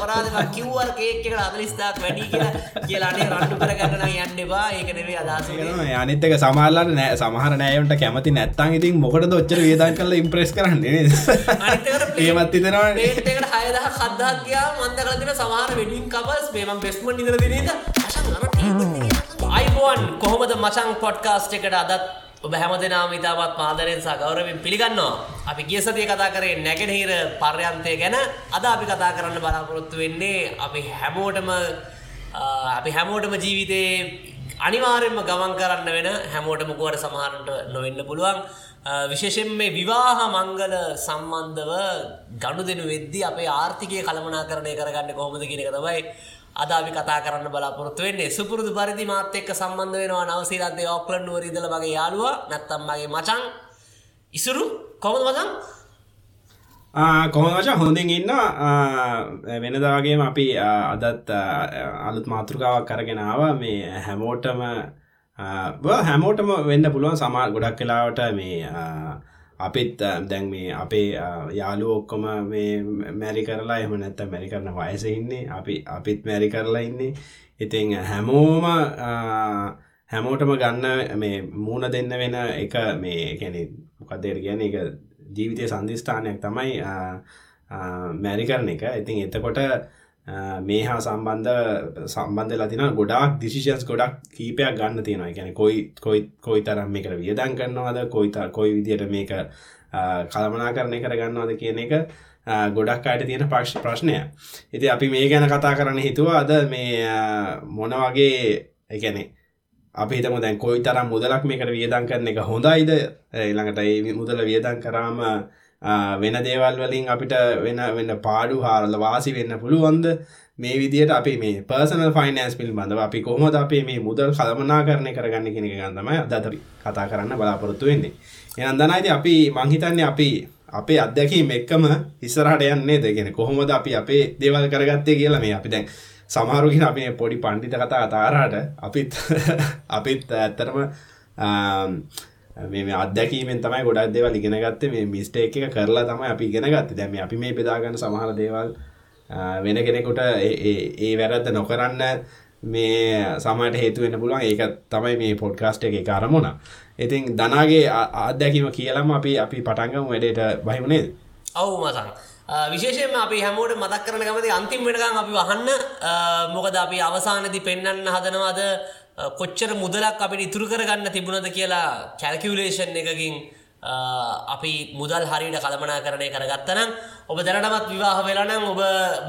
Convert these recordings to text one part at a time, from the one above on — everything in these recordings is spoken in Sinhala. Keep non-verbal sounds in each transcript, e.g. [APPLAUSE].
අපරාධ කිව්වර් කේක් එකට අදලිස්ථාක් වැඩි කියලා? කියලානේ රණ්ඩු කරගන්න යන්න එපා. ඒක නෙවේ අදහස අනිත්තක සමාල්ලට නෑ. සමහර නෑයන්ට කැමති නැත්තන් ඉතින් මොකට දොච්චර වේදන් කල ඉම්ප්‍රෙස් කරන්නේ ඒමත් ඉතනවා ඒකට හයදහ කද්දාක්යා මන්ද කරදින සමහර වෙඩින් කබස් මේම බෙස්ම නිදර දිනද අයිබෝන් කොහොමද මචං පොඩ්කාස්ට් එකට අදත් ඔබ හැම දෙනාම ඉතාමත් මාදරයෙන් සගෞරවින් පිළිගන්නවා. අපි ගිය සතිය කතා කරේ නැගෙනහිර පර්යන්තය ගැන. අද අපි කතා කරන්න බලාපොරොත්තු වෙන්නේ අපි හැමෝටම අපි හැමෝටම ජීවිතයේ අනිවාරෙන්ම ගමන් කරන්න වෙන හැමෝටම කුවට සමහරට නොවෙන්න පුළුවන්. විශේෂෙන් මේ විවාහ මංගල සම්බන්ධව ගණු දෙනු වෙද්දි අපේ ආර්ථිකය කළමනා කරණය කරගන්න කොහොමද කියනක තමයි අද අපි කතා කරන්න බලාපොරොත්තු වෙන්නේ සුපුරුදු පරිදි මාත් එක්ක සම්බන්ධ වෙනවා නවසීලන්තේ ඕක්ලන්ඩ් නුවර ඉඳලා මගේ යාළුවා නැත්තම් මගේ මචං. ඉසුරු කොහොමද මචං? කොහොම වචා හොඳින් ඉන්න. වෙනදාගේම අපි අදත් අලුත් මාතෘකාවක් කරගෙනාව මේ හැමෝටම හැමෝටම වෙන්න පුළුවන්. සමා ගොඩක් කලාවට මේ අපිත් දැන් මේ අපේ යාලු ඔක්කොම මේ මැරි කරලා එම නැත්ත මැරි කරන වයස ඉන්නේ. අපි අපිත් මැරි කරලා ඉන්නේ. ඉතිං හැමෝම හැමෝටම ගන්න මේ මූුණ දෙන්න වෙන එක මේ කැනෙ මොකක්දේර කියන එක ජීවිතය සන්ධිස්ථානයක් තමයි මැරි කරන එක. ඉතින් එතකොට මේ හා සම්බන්ධ සම්බන්ධ ලතින ගොඩක් දිසිෂන්ස් ගොඩක් කීපයක් ගන්න තියෙනවා. ගැන කොයි කොයි කොයි තරම් මේකට වියදන් කරනවාද කොයිත කොයි විදියට මේක කළමනා කරණය කරගන්නවාද කියන එක ගොඩක් අයට තියෙන පක්ෂ ප්‍රශ්නය ඉති අපි මේ ගැන කතා කරන්න හිතුව අද මේ මොන වගේ එකනේ අපි හිතම දැන් කොයි තරම් මුදලක් මේකට වියදන් කරන එක හොඳයිද? ඊළඟට ඒ මුදල වියදන් කරාම වෙන දේවල් වලින් අපිට වෙන වෙන්න පාඩු හාරල වාසි වෙන්න පුළුවන්ද? මේ විදියට අපි මේ පර්සනල් ෆයිනන්ස් පිල්බඳව අපි කොහොමද අපේ මේ මුදල් කළමනා කරණය කරගන්න කෙනෙක ගන්නමයි අදතර කතා කරන්න බලාපොරොත්තු වෙන්නේ. එනම් දනයිති අපි මංහිතන්නේ අපි අපේ අත්දැකීම් එක්කම ඉස්සරහට යන්නේ දෙගෙන කොහොමද අපි අපේ දේවල් කරගත්තේ කියලා මේ අපි දැන් සමහරුගෙන අපි පොඩි පණ්ඩිත කතා අතාරාට අපිත් [LAUGHS] අපිත් ඇත්තරම මේ අදැකීමෙන් තමයි ගොඩක් දේවල් ඉගෙන ගත්තේ. මේ මිස්ටේක් එක කරලා තමයි අපි ඉගෙන ගත්තේ. දැන් මේ අපි මේ බෙදාගන්න සමහර දේවල් වෙන කෙනෙකුට ඒ වැරද්ද නොකරන්න මේ සමට හේතු වෙන පුළුවන්. ඒක තමයි මේ පොඩ්කාස්ට් එක කරමුණ ඉතින් දනාගේ අත්දැකීම කියලම අපි අපි පටන්ගම වැඩට බහිමුණේද ඔවු මසන් විශේෂයෙන්ම අපි හැමෝට මතක් කරන ගමති අන්තිම වෙනකම් අපි වහන්න. මොකද අපි අවසානදි පෙන්වන්න හදනවාද? කොච්චර මුදලක් අපිට ඉතුරු කරගන්න තිබුණද කියලා කැල්කිවලේෂන් එකකින් අපි මුදල් හරිට කළමනා කරණය කරගත්තනම් ඔබ දැනටමත් විවාහ වෙලනම් ඔබ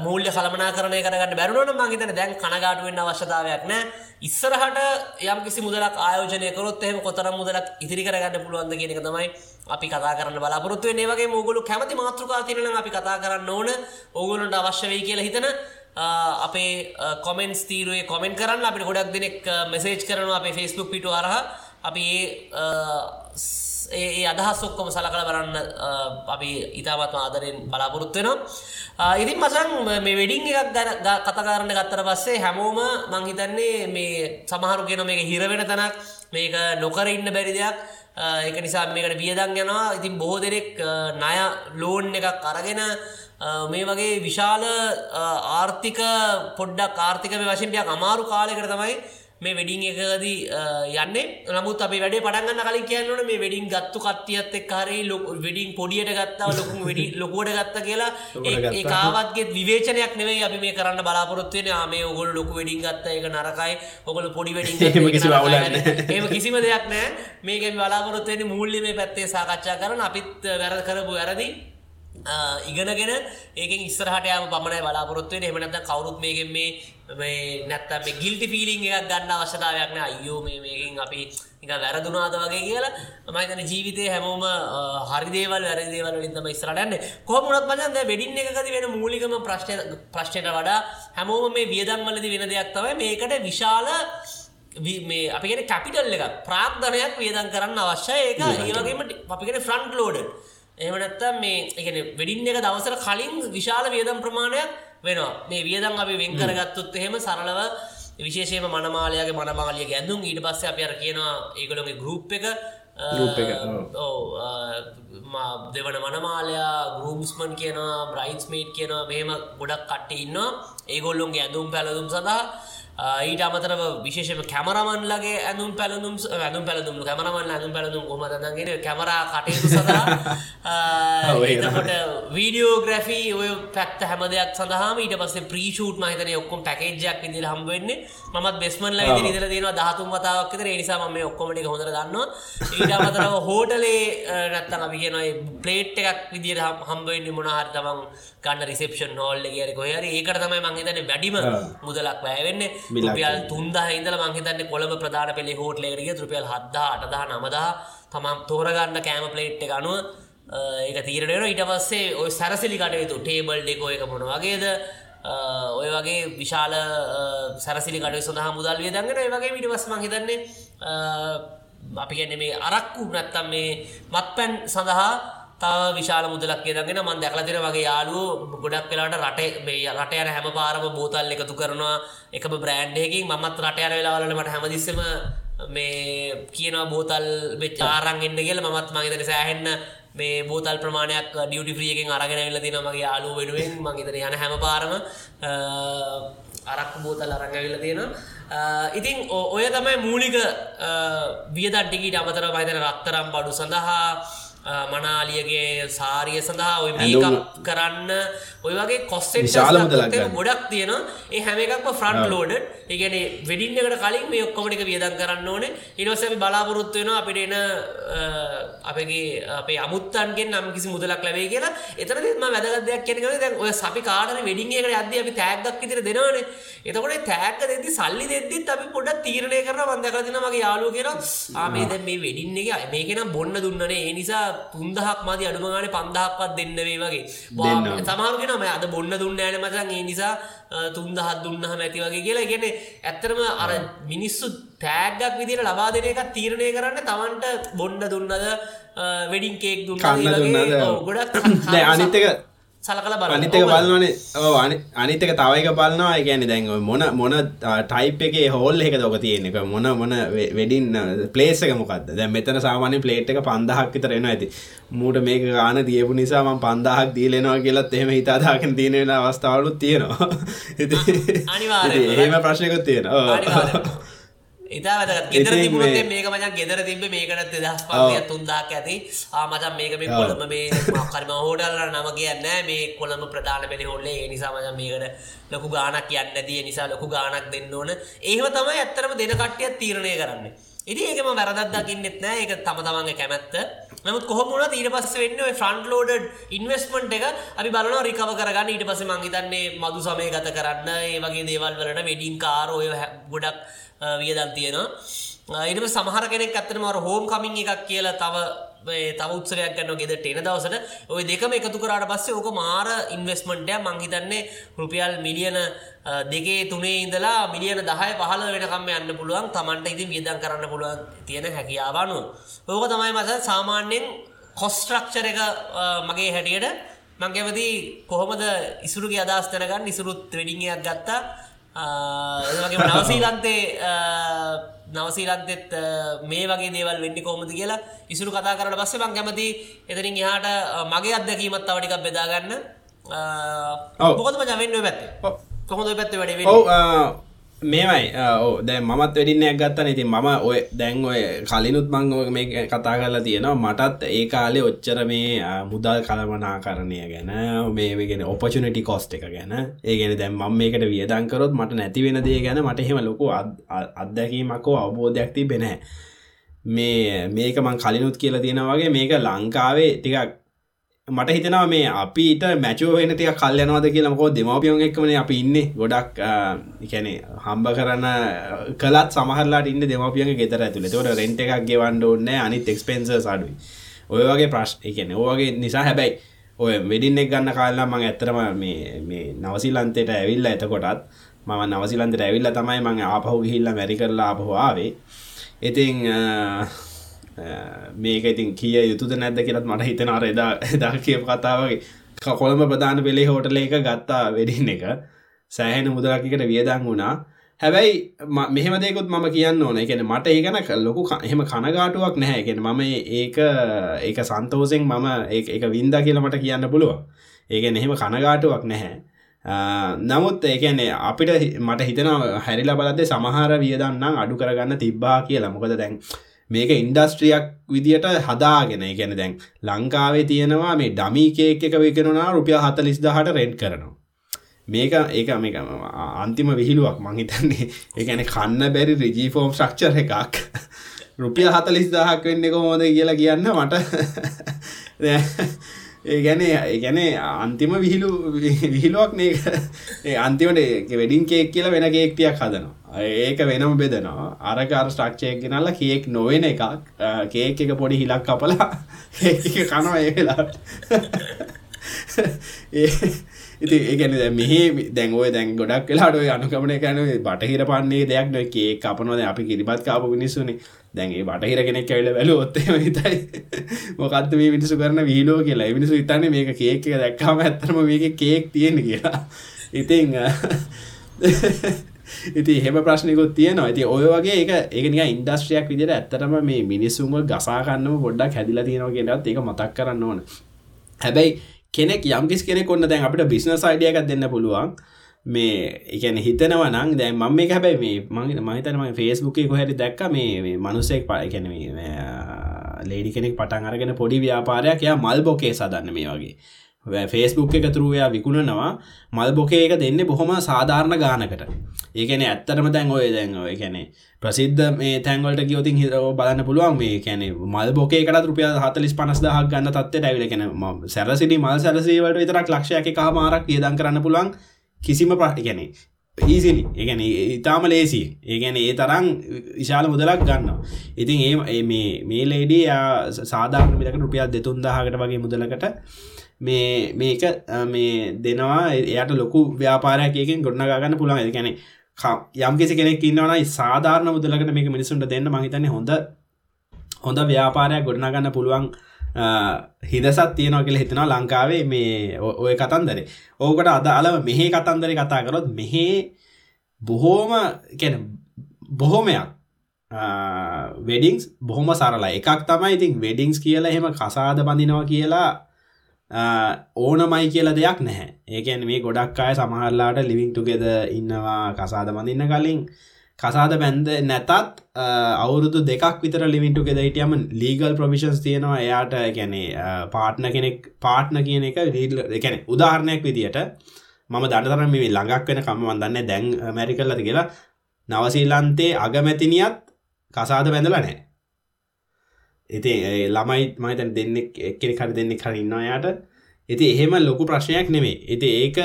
මූල්‍ය කළමනා කරණය කරගන්න බැරුණට මහිතන දැන් කනගාටුවෙන් අවශ්‍යතාවයක් නෑ. ඉස්සරහට යම් කිසි මුදලක් ආයෝජනය කරොත් එහෙම කොතර මුදලක් ඉතිරි කරගන්න පුළුවන්ද කියෙනෙක තමයි අපි කතා කරන්න බලාපොරත්තුව ඒවගේ මුගලු කැමති මාතෘකා තිරන අපි කතා කරන්න ඕන. ඕගුලන්ට අවශ්‍ය වේ කියලා හිතන අපේ කොමෙන්ස් තීරුවේ කොමෙන්ට කරන්න. අපිට ගොඩක් දෙනෙක් මෙසේජ් කරනවා අපේ ෆෙස්බුක් පිටු අරහ. අපි ඒ අදහස් ඔක්කොම සලකල බලන්න අපි ඉතාමත් ආදරෙන් බලාපොරොත්වෙනවා ඉතින් මසන් මේ වෙඩිං එකක් ගැන කතකාරණ ගත්තර පස්සේ හැමෝම මංහිතන්නේ මේ සමහරු කියෙන මේක හිරවෙන තැනක් මේක නොකර ඉන්න බැරි දෙයක්. එක නිසා මේකට වියදන් යනවා. ඉතින් බොහෝ දෙනෙක් නය ලෝන් එකක් අරගෙන මේ වගේ විශාල ආර්ථික පොඩ්ඩක් ආර්ථික වශයෙන්ටයක් අමාරු කාලෙකට තමයි මේ වෙඩිං එකදී යන්නේ. නමුත් අප වැඩ පටගන්න කලින් කියන්නන මේ වෙඩින් ගත්තු කත්තියත් එක් හරි ලොක වෙඩින් පොඩියට ගත්තාව ලොකු වැඩි [LAUGHS] ලොකුවට ගත්ත කියලා ඒ කාවත්ගේ විවේචනයක් නෙවේ අපි මේ කරන්න බලාපොරොත්වෙන මේ ඔගොල් ලොකු වෙඩින් ගත්ත එක නරකයි. ඔගොල පොඩි [LAUGHS] වෙඩින් ඒම කිසිම දෙයක් [LAUGHS] නෑ මේකෙන් බලාපොරොත්වවෙන මුල්ලි මේ පැත්තේ සාකච්ඡා කරන. අපිත් වැර කරපු වැරදි. ඉගෙනගෙන ඒකෙන් ඉස්සරහට යාම පමණයි බලාපොරොත්තුවෙන් එමනත කවරුත් මේකෙන් මේ මේ නැත්තම් මේ ගිල්ටි ෆිලිං එකක් ගන්න අවශ්‍යතාවයක් නෑ. අයියෝ මේ මේකින් අපි නිකන් වැරදුනාද වගේ කියලා මම හිතන්නේ ජීවිතේ හැමෝම හරි දේවල් වැරදි දේවල් වලින් තමයි ඉස්සරහට යන්නේ. කොහොම වුණත් මචං දැන් වෙඩින් එකකදී වෙන මූලිකම ප්‍රශ්න ප්‍රශ්නයට වඩා හැමෝම මේ වියදම් වලදී වෙන දෙයක් තමයි මේකට විශාල මේ අපිගෙන කැපිටල් එක ප්‍රාග්ධනයක් වියදම් කරන්න අවශ්‍යයි. ඒක ඒ වගේම අපිගෙන ෆ්‍රන්ට් ලෝඩර් එහෙම නැත්තම් මේ එකන වෙඩින් එක දවසර කලින් විශාල වියදම් ප්‍රමාණයක් වෙනවා. මේ වියදම් අපි වෙන් කරගත්තුත් එහෙම සරලව විශේෂයම මනමාලයාගේ මනමාලිය ගැඳුම් ඊට පස්සේ අපි අර කියනවා ඒගොලොගේ ගරුප් එක. දෙවන මනමාලයා ගරුම්ස්මන් කියනවා බ්‍රයිස් මේට් කියනවා මෙහෙම ගොඩක් කට්ට ඉන්න ඒගොල්ලොන්ගේ ඇඳුම් පැළදුම් සඳහා ඊට අමතරව විශේෂම කැමරමන්ලගේ ඇඳුම් පැළඳුම් ඇඳුම් පැළඳුම් කැමරමන් ඇඳුම් පැළඳුම් කොමදගෙන කැමරා කටයුතු සඳහා [LAUGHS] එතකොට වීඩියෝග්‍රෆී ඔය පැත්ත හැම දෙයක් සඳහම ඊට පස්ස ප්‍රීෂූට් මහිතන ඔක්කොම පැකේජයක් විදිර හම්බවෙන්නේ මත් බෙස්මන් ල දිර දෙන දහතුන් වතාවක් තර නිසා ම ඔක්කොමටි හොඳර දන්න ඊට අමතරව හෝටලේ නැත්තම අපි කියන ප්ලේට් එකක් විදිර හම්බවෙන්නේ මොනහර තමන් ගන්න රිසප්ෂන් හෝල්ල කියර කොහර ඒකට තමයි මංහිතන වැඩිම මුදලක් වැෑවෙන්නේ රුපියල් තුන්දා ඉදල මංහිතන්නේ කොළඹ ප්‍රධාන පෙළේ හෝට්ලේරිය රුපියල් හද්දා අටදා නමදා තමම් තෝරගන්න කෑම ප්ලේට් අනුව ඒක තීරණයට ඊට පස්සේ ඔය සැරසිලි කටයුතු ටේබල් දෙකෝ එක මොන වගේද ඔය වගේ විශාල සැරසිලි කට සඳහ මුදල් වියදගෙන ඒ වගේ විඩිවස් මහිතන්නේ අපි ගැන මේ අරක්කු නැත්තම් මේ මත් පැන් සඳහා තව විශාල මුදලක් කියදගෙන මන් දැකලතින වගේ යාලු ගොඩක් වෙලාට රටේ මේ රට යන හැම පාරම බෝතල් එකතු කරනවා. එකම බ්‍රෑන්්ඩයකින් මත් රට යන වෙලාවලට මට හැමදිස්සම මේ කියනවා බෝතල් චාරන් එන්න කියල. මත් මගේතන සෑහෙන්න මේ බෝතල් ප්‍රමාණයක් ඩියුටි ්‍රියකින් අරගෙන වෙල දින මගේ යාලු වෙනුවෙන් මගේතන යන හැම පාරම අරක් බෝතල් අරඟවිල තියෙනවා. ඉතින් ඔය තමයි මූලික වියදට්ටිකට අමතර මහිතන රත්තරම් බඩු සඳහා මනාලියගේ සාරිය සඳහා ඔය මේකක් කරන්න. ඔය වගේ කොස්සෙන් ගොඩක් තියෙන ඒ හැම එකක්ම ෆ්‍රන්් ලෝඩ ඒගැන වෙඩින්නකට කලින් මේ ඔක්කොමටික වියදන් කරන්න ඕන. ඉනවසැමි බලාපොරොත්තු වෙන අපිට එන අපගේ අපේ අමුත්තන්ගෙන් නම් කිසි මුදලක් ලැබේ කියලා. එතරදම වැදගදයක් කියනකද දැන් ඔය සපි කාඩන වෙඩිංගේකට අද අපි තෑගක් ඉදිර දෙනවන. එතකොට තෑක දෙදදි සල්ලි දෙදදිත් අපි පොඩ තීරණය කරන වන්දකතින මගේ යාලු කියෙන ආමේද මේ වෙඩින්න එක මේකෙනම් බොන්න දුන්නනේ. ඒ නිසා තුන්දහක් මති අඩුමගාන පන්දහක්වත් දෙන්න වේ වගේ සමාරගෙන ම අද බොන්න දුන්න ෑන මතන් ඒ නිසා තුන්දහත් දුන්නහ ඇති වගේ කියලා. ගෙන ඇත්තරම අර මිනිස්සු තෑගක් විදිර ලබා දෙන එකක් තීරණය කරන්න තමන්ට බොන්්ඩ දුන්නද වෙඩින් කේක් දුන්න ගොඩක් [LAUGHS] අනිතක සලකල බල අනිතක බලන්නනේ ඕ අනිතක තවයික බලන්නවා ගැන දැන් මොන මොන ටයිප් එක හෝල් එක දොක තියෙන එක මොන මොන වෙඩින් පලේසක මොකක්ද දැ මෙතන සාමාන්‍ය පලේට් එක පන්දහක් විතර එනවා ඇති මූට මේක ගාන තියපු නිසාම පන්දහක් දීලෙනවා කියලත් එහෙම හිතාදාකෙන් තියෙනෙන අවස්ථාවලුත් තියෙනවා. [LAUGHS] එහෙම ප්‍රශ්නයකුත් තියෙනවා වැදගත්. ගෙදර තිබුණේ මේක මචන් ගෙදර තිබ මේකට දස් පය තුන්දාක් ඇති. ආමචන් මේක මේ කොළඹ මේ මක්කරම හෝඩල්ල නම කියන්න මේ කොළඹ ප්‍රධාන පෙළි හොල්ලේ නිසා මචන් මේකට ලොකු ගානක් කියන්න ඇතිය නිසා ලොකු ගානක් දෙන්න ඕන. ඒම තමයි ඇත්තරම දෙන කට්ටියත් තීරණය කරන්න. ඉති ඒකම වැරදත් දකින්නෙත් නෑ ඒක තම තමන්ගේ කැමැත්ත. නමුත් කොහොමුණ ඊට පස්ස වෙන්න ෆ්‍රන්් ලෝඩ ඉන්වස්මට එක අපි බලන රිකව කරගන්න. ඊට පස මංහිතන්නේ මදු සමය ගත කරන්න. ඒ වගේ දේවල් වලට වෙඩින් කාරෝය ගොඩක් වියදන් තියෙනවා. ඉටම සමහර කෙනෙක් ඇත්තනමර හෝම් කමින් එකක් කියලා තව තව උත්සරයක් ගන්න ගෙදට එන දවසට. ඔය දෙකම එකතු කරට පස්සේ ඕක මාර ඉන්වස්මන්ටය මංහිතන්නේ රුපියල් මිලියන දෙකේ තුනේ ඉඳලා මිලියන දහය පහල වෙනකම් යන්න පුළුවන්. තමන්ට ඉතින් වියදන් කරන්න පුළුවන් තියෙන හැකියාවනු ඕක තමයි මස සාමාන්‍යයෙන් කොස්ට්‍රක්චර එක මගේ හැටියට. මංගැවති කොහොමද ඉසුරුගේ අදස් තැනගන්න ඉසුරුත් ත්‍රඩිංයක් ගත්තා. ඒගේ නවසීලන්තේ නවසීලන්තෙත් මේ වගේ දේවල් වෙන්ඩි කෝමති කියලා ඉසුරු කතා කරට පස්සේ මං කැමති එතරින් එහාට මගේ අත්දැකීමත් තවටිකක් බෙදාගන්න. මොකදම ජවෙන්න පැත්තේ? කොහොද පැත්ත වැඩ මේමයි ඕ දැ මත් වැඩින්නයක් ගත්තන. ඉතින් මම ඔය දැන් ඔය කලිනුත් මං මේ කතා කරලා තියෙනවා. මටත් ඒ කාලේ ඔච්චර මේ මුදල් කළමනා කරණය ගැන මේගෙන ඔපචනටි කොස්ට එක ගැන. ඒගෙන දැම් මම මේකට වියදංකරොත් මට නැති වෙන දේ ගැන මට එහෙම ලොකු අත්දැකීමක්කෝ අවබෝධයක් තිබෙනෑ මේ මේක මං කලිනුත් කියලා තියෙන වගේ මේක ලංකාවේ ටිකක් මට හිතනවා මේ අපිට මැචෝ වෙන තිය කල් යනවාද කියලමකෝ දෙමවපියෝන් එක්කමන අපි ඉන්න. ගොඩක් කැනෙ හම්බ කරන්න කලත් සමහරලාට ඉන්න දෙමපියගේ ගෙතර ඇතුළ තොට රෙන්ට එකක් ගෙවන්ඩ ඕන්න අනිත් එක්ස්පෙන්ස අඩුයි. ඔය වගේ ප්‍රශ් එකන ඕගේ නිසා හැබැයි ඔය වෙඩින්නෙක් ගන්න කාල්ලා මං ඇතරම මේ නවසිලන්තයට ඇවිල්ල එතකොටත් මම නවසිලන්තට ඇවිල්ල තමයි මං ආපහු ගිහිල්ල මැරි කරලා ආපහවාවේ ඉතිං මේක ඉතින් කිය යුතුද නැද්ද කියලත් මට හිතන අර එදා එදා කියප කතාවගේ කොළඹ ප්‍රධාන පෙළේ හෝටල එක ගත්තා වෙඩින් එක. සෑහෙන මුදලකිකට වියදං වුණා. හැබැයි මෙහෙම දෙකුත් මම කියන්න ඕන. එකන මට ඒගන ලොකු එහෙම කනගාටුවක් නැහැ. එකෙන මම ඒක ඒක සන්තෝසෙන් මම එක වින්ද කියලා මට කියන්න පුළුව ඒක එහෙම කනගාටුවක් නැහැ. නමුත් ඒකන්නේ අපිට මට හිතන හැරිලා බලදේ සමහර වියදන්නම් අඩු කරගන්න තිබ්බා කියලා. මොකද දැන් මේක ඉන්ඩස්ට්‍රියක් විදිට හදාගෙන. ගැන දැන් ලංකාවේ තියෙනවා මේ ඩමිකේක් එක විකෙනවා රුපිය හතලිස් දහට රෙන්ට් කරනවා. මේක ඒක මේක අන්තිම විහිලුවක් මංහිතන්නේ ඒගැන කන්න බැරි රිජීෆෝම් ශක්ෂර එකක්. රුපිය හතලිස් දහක් වෙන්න එක හෝද කියලා කියන්න මට. [LAUGHS] ඒ ගැන ගැන අන්තිම විහිලු විහිලුවක් මේ අන්තිමට වැඩින් කේක් කියලා වෙන කේක්තියක් හදනවා. ඒක වෙනම බෙදනවා. අරකාර ස්ටක්ෂය ගෙනල්ල කේක් නොවෙන එකක්. කේක් එක පොඩි හිලක් කපලා [LAUGHS] කනවා ඒ වෙලාට ඉති ඒගැන මෙහ දැන්ගෝ දැන් ගොඩක් වෙලාට අනුකමන කැන බටහිර පන්නේ දෙයක් නො කේ කපනොද අපි කිරිබත් කාපු මිනිස්සුනේ. දැන්ගේ බටහිර කෙනෙක් ඇවිල වැල ඔත්තේ හිතයි. මොකක්ද මේ මිනිසු කරන වීලෝ කියලා. මිනිසු ඉතන්නේ මේක කේක දැක්කාම ඇත්තරම මේක කේක් තියෙන කියලා. ඉතිං ඉති එහෙම ප්‍රශ්නයකුත් තියෙනවා. ඇති ඔය වගේ එක ඒකනික ඉන්ඩස්ට්‍රියක් විදිට ඇත්තරම මේ මිනිස්සුම ගසාකන්නම ගොඩක් හැදිලා තියෙනවා කියලත් ඒක මතක් කරන්න ඕන. හැබැයි කෙනෙක් යම්කිස් කෙනෙ කොන්න දැන් අපිට බිස්නස් අයිඩියකක් දෙන්න පුළුවන්. මේ එකන හිතනව නං දැන් මම මේ හැබැයි මේ මගේ මහිතනම ෆේස්බුකේ කොහැරි දැක්ක මේ මනුස්සෙක් පායකැන ලේඩි කෙනෙක් පටන් අරගෙන පොඩි ව්‍යාපාරයක් යා මල් බොකේ සදන්න මේ වගේ. ෆේස්බුක් එක තුරුවයා විකුණනවා මල් බොකේ එක දෙන්න බොහොම සාධාරණ ගානකට. ඒකන ඇත්තරම දැන් ඔය දැන් ඔය කැනෙ ප්‍රසිද්ධ මේ තැන්වලට ගියෝතින් හිරව බලන්න පුළුවන් මේ කැනෙ මල් බොකේකට රුපිය හතලිස් පනස්දහක් ගන්න තත්ත ඇවිල කෙන සැරසිටි මල් සැරසේවට විතරක් ලක්ෂයක කාමාරක් වියදන් කරන්න පුළුවන්. කිසිම ප්‍රශ්ි ගැන ඊසිලි ඒගැන ඉතාම ලේසි ඒගැන ඒ තරම් විශාල මුදලක් ගන්න ඉතින් ඒ මේ මේ ලේඩී සාධාරණ මිලක රුපියල් දෙතුන් දහකට වගේ මුදලකට මේ මේක මේ දෙනවා. එයට ලොකු ව්‍යාපාරයකකින් ගොඩනගන්න පුළන් ඇ ගැන යම් කිසි කෙනෙක් ඉන්නවන සාධාරණ මුදලකට මේක මිනිසුන්ට දෙන්න මහිතන්නේ හොඳ හොඳ ව්‍යාපාරයක් ගොඩනගන්න පුළුවන් හිදසත් තියනො කියල හිතනවා ලංකාවේ මේ ඔය කතන්දරේ. ඕකට අද අලව මෙහේ කතන්දරේ කතා කරොත් මෙහේ බොහෝම කැන බොහෝමයක්. වෙඩිංස් බොහොම සරලා එකක් තමයි ඉතින් වෙඩිංස් කියලා එහෙම කසාද බඳිනවා කියලා ඕනමයි කියලා දෙයක් නැහැ. ඒකැන් මේ ගොඩක් අය සමහරලාට ලිවිං තුගෙද ඉන්නවා කසාද බඳන්න කලින්. කසාද බැන්ද නැතත් අවුරුදු දෙකක් විතර ලිමිටු ෙද හිටියම ලීගල් ප්‍රවිශන්ස් තියෙනවා. එයාට ගැනේ පාට්න කෙනෙක් පාට්න කියන එක එකැන උදාහරණයක් විදියට මම දඩතරම මේ ළඟක් වෙන කම වදන්න දැන් මැරිකල්ලද කියලා නවසීල්ලන්තේ අගමැතිනියත් කසාද බැඳල නෑ ඉති ළමයි මහිතන් දෙන්නෙක් එක්කෙනෙ කර දෙන්නෙක් කරන්නවා යායට ඉති එහෙම ලොකු ප්‍රශ්නයක් නෙමේ ඉති ඒක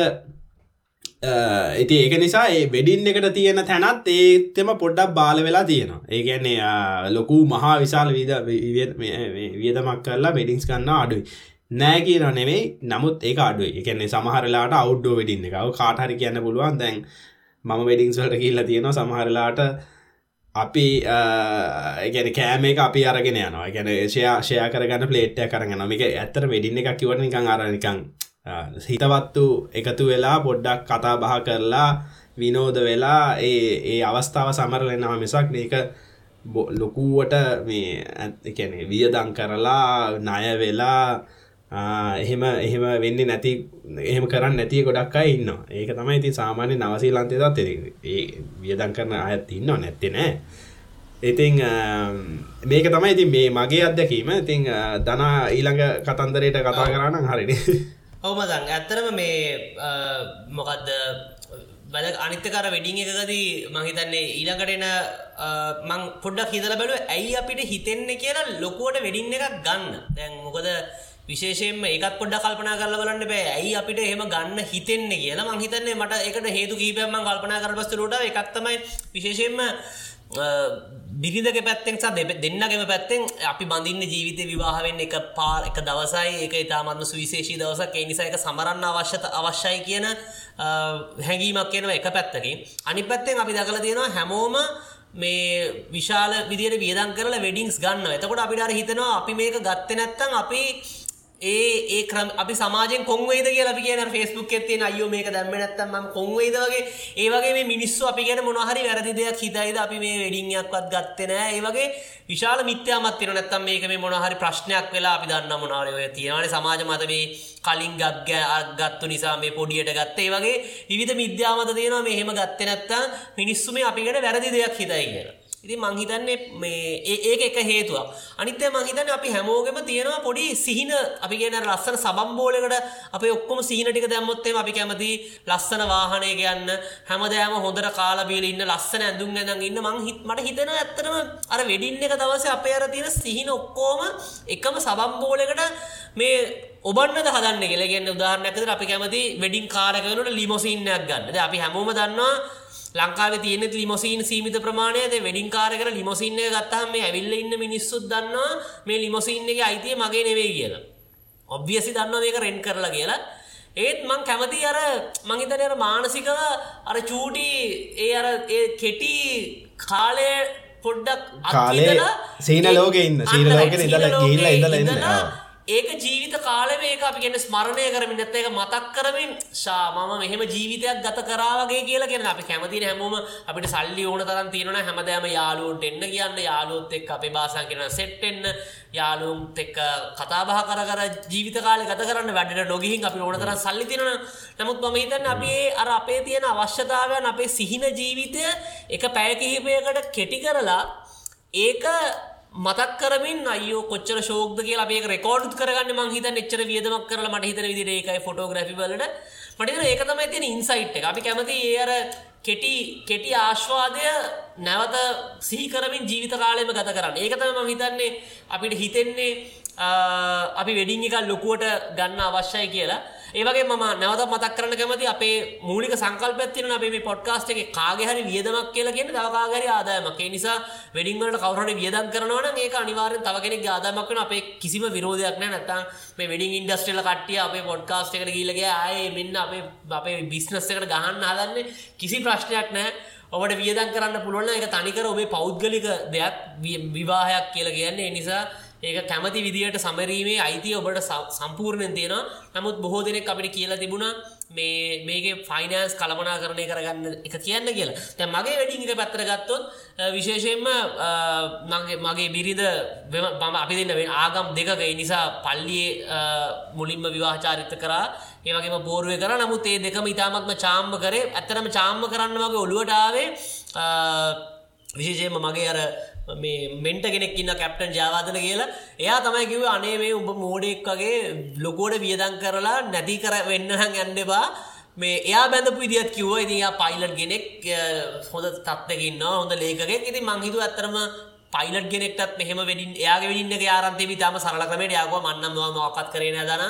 ඉති ඒක නිසා ඒ වෙඩින් එකට තියෙන තැනත් ඒතෙම පොඩ්ඩක් බාල වෙලා තියෙනවා. ඒගැන්නේ ලොකු මහා විශාල විද වියදමක් කරලා වෙඩිංස් කන්න අඩුයි. නෑ කියන නෙවෙයි නමුත් ඒ අඩුව එකන්නේ සමහරලාට අවුඩ්ඩෝ වෙඩින්න එකව කාටහරි කියන්න පුළුවන් දැන් මම වෙඩිංස් වලට කියල්ල තියෙනවා. සමහරලාට අපි ගැන කෑම එක අපි අරගෙන යනවා. ගැන ෂයා ෂයා කරගන්න පලේට්ය කරගන්න මික ඇත්තර වෙඩින්න එකක් කිවන නිකං අරනිකං හිතවත්තු එකතු වෙලා පොඩ්ඩක් කතා බහ කරලා විනෝද වෙලා ඒ ඒ අවස්ථාව සමරලෙන්නවා මිසක් මේක ලොකුවට මේ ඇැන වියදං කරලා ණය වෙලා එහෙම එහෙම වෙන්න නැති එහෙම කරන්න නැතිය ගොඩක් අයි ඉන්න ඒක තමයි ඉතින් සාමාන්‍ය නවසී ලන්තේදත් ඒ වියදං කරන අයත් ඉන්න නැත්තෙ නෑ. ඉතිං මේක තමයි ඉතින් මේ මගේ අත්දැකීම. ඉතිං දනා ඊළඟ කතන්දරයට කතා කරන්න හරිනි. [LAUGHS] ඔවමදන් ඇත්තරම මේ මොකක්ද වැද අනිත්තකර වෙඩිං එකකදී මහිතන්නේ ඊළඟටෙන මං පොඩ්ඩක් හිතල බැලුව ඇයි අපිට හිතෙන්නේ කියලා ලොකුවට වෙඩින්න එකක් ගන්න. දැන් මොකද විශේෂයෙන්ම ඒකත් පොඩ්ඩ කල්පනා කරලා බලන්න බෑ. ඇයි අපිට එහෙම ගන්න හිතෙන්නේ කියලා මං හිතන්නේ මට ඒකට හේතු කීපයක් මං කල්පනා කරපස්තුලට එකක් තමයි විශේෂයෙන්ම බිරිඳක පැත්තෙන් සහ දෙන්නගේම පැත්තෙන් අපි බඳින්න ජීවිත විවාහවෙන් එක පාර එක දවසයි. එක ඉතාමත්ම සුවිශේෂී දවසක්. ඒ නිසා එක සමරන්න අවශ්‍යත අවශ්‍යයි කියන හැඟීමක් කියනව එක පැත්තකින්. අනි පැත්තෙන් අපි දකල තියෙනවා හැමෝම මේ විශාල විදියට වියදන් කරලා වෙඩිංස් ගන්න එතකොට අපිට හිතනවා අපි මේක ගත්ත නැත්තම් අපි ඒ ඒ ක්‍රම අපි සමාජෙන් කොන්වේද කිය ලි කියන ෆෙස්බුක් ඇත්තේ අයෝ මේක දැම්ම නැත්තම් ම කොන්වේද වගේ. ඒවගේ මේ මිනිස්සු අපි ගැන මොනහරි වැරදි දෙයක් හිතයිද? අපි මේ වෙඩිංයක්වත් ගත්තනෑ ඒ වගේ විශාල මිත්‍යයාමත්තින නැත්තම් මේක මේ මොනහරි ප්‍රශ්නයක් වෙලා අපි දන්න මොනාරය තියෙනවාන සමාජ මත මේ කලින් ගක්ග ගත්තු නිසා මේ පොඩියට ගත්තේ. වගේ විධ මිද්‍යාමත තියෙනවා. මෙහෙම ගත්ත නැත්තම් මිනිස්සු මේ අපිකට වැරදි දෙයක් හිතයි කියලා. ඉති මංහිතන්නේ මේ ඒක එක හේතුවක්. අනිත්තය මංහිතන්න අපි හැමෝගෙම තියෙනවා පොඩි සිහින. අපි කියන ලස්සන සබම්බෝලකට අප ඔක්කොම සිහිනටික දැම්මොත්තේ අපි කැමති ලස්සන වාහනය ගයන්න. හැමදෑම හොඳට කාලබීල ඉන්න ලස්සන ඇඳුම් ඇඳන් ඉන්න. මං හිත් මට හිතෙන ඇත්තනම අර වෙඩින්න එක දවස අපේ අර තියෙන සිහින ඔක්කෝම එකම සබම්බෝලකට මේ ඔබන්න හදන්න ගෙලගෙන් උදාහරණයක්කද අපි කැමති වෙඩින් කාරකවනට ලිමොසින්නයක් ගන්න. අපි හැමෝම දන්නවා ලංකාවේ තියෙන ලිමොසීන් සීමිත ප්‍රමාණයද වෙඩින් කාරකර ලිමොසින්න ගත්තහම මේ ඇවිල්ල ඉන්න මිනිස්සුත් දන්නවා මේ ලිමොසින්න එක අයිතිය මගේ නෙවෙයි කියලා. ඔබ්වියසි දන්නවා මේක රෙන් කරලා කියලා. ඒත් මං කැමති අර මංහිතන අර මානසිකව අර චූටි ඒ අර කෙටි කාලය පොඩ්ඩක් කාලේ සීන ලෝක ඉන්න සීන ලෝක ඉදල ගිල්ල ඉදල ඉන්න ඒක ජීවිත කාලෙම ඒක අපි ගෙන ස්මරණය කරමින් නැත්ත එක මතක් කරමින් ශා මම මෙහෙම ජීවිතයක් ගත කරාවගේ කියලා කියෙන අපි කැමතින හැමෝම අපිට සල්ලි ඕන තරන් තියෙන හැමදෑම යාලුවන්ට එන්න කියන්න යාලුවොත් එක් අපි බාසන් කියෙන සෙට්ටෙන්න යාලුම් එක්ක කතාබහ කර කර ජීවිත කාල ගත කරන්න වැඩට නොගිහින් අපි ඕන තරන් සල්ලි තිරන නමුත් මම හිතන්න අපි අර අපේ තියෙන අවශ්‍යතාවයන් අපේ සිහින ජීවිතය එක පැයකිහිපයකට කෙටි කරලා ඒක මතක් කරමින් අයෝ කොච්චර ශෝක්ද කියලා අපේ රෙකෝඩ් කරගන්න මං හිතන්න එච්චර වියදමක් කරලා මට හිතන විදිහට ඒකයි ෆොටෝග්‍රැෆි වලට මට හිතෙන ඒක තමයි තියෙන ඉන්සයිට් එක. අපි කැමති ඒ අර කෙටි කෙටි ආශ්වාදය නැවත සිහි කරමින් ජීවිත කාලෙම ගත කරන්න. ඒක තමයි මම හිතන්නේ අපිට හිතෙන්නේ අපි වෙඩින් එකක් ලොකුවට ගන්න අවශ්‍යයි කියලා. ඒවගේ ම නැවත මතක් කරන කැමති අපේ මූලික සංකල්පත්තින අපේ මේ පොඩ්කාස්ට එක කාගෙහරි වියදමක් කියලා කියෙන දවකාගරි ආදායමක්. ඒ නිසා වෙඩිංවලට කවරට වියදන් කරනවන ඒ අනිවාරෙන් තවගෙනෙක් ආදාමක්වන අපේ කිසිම විරෝධයක් නෑ නැත්තම් මේ වෙඩින් ඉන්ඩස්ට්‍රල කට්ටිය අපේ පොඩ්කාස්ට එකට ගීලගේ ආය මෙන්න අපේ අපේ බිස්නස් එකට ගහන්න හදන්නේ කිසි ප්‍රශ්නයක් නෑ ඔබට වියදන් කරන්න පුළුවන් එක තනිකර ඔබේ පෞද්ගලික දෙයක් විවාහයක් කියලා කියන්නේ. නිසා ඒක කැමති විදියට සමරීමේ අයිතිය ඔබට සම්පූර්ණයෙන් තියෙනවා. නමුත් බොහෝ දෙනෙක් අපිට කියලා තිබුණා මේ මේක ෆයිනන්ස් කළමනා කරණය කරගන්න එක කියන්න කියලා. තැ මගේ වැඩිං එක පැත්තර ගත්තොත් විශේෂයෙන්ම මගේ මගේ බිරිද බම අපි දෙන්න ආගම් දෙකක නිසා පල්ලියේ මුලින්ම විවාහචාරිත කරා. ඒවගේම පෝරුව කර. නමුත් ඒ දෙකම ඉතාමත්ම චාම්ම කරේ. ඇත්තරම චාම්ම කරන්න වගේ ඔළුවටාවේ විශේෂයෙන්ම මගේ අර මේ මෙන්ට කෙනෙක්න්න කැප්ටන් ජාවාදන කියලා. එයා තමයි කිව අනේ මේ උඹ මෝඩෙක් වගේ ලොකෝඩ වියදන් කරලා නැති කර වෙන්නහන් ඇන්ඩබා මේ එයා බැඳපු ඉදිත් කිව්ව. ඉතියා පයිලට් ගෙනෙක් හොඳ තත්වකින්න හොඳ ලේකෙක් ඉති මංහිතු ඇත්තරම පයිලට් ගෙනෙක්ටත් මෙහම වෙඩින් එයාගේ වෙඩින්න ආරන්තේ තම සරලකමට යාග මන්නම් මොකත් කරන දන.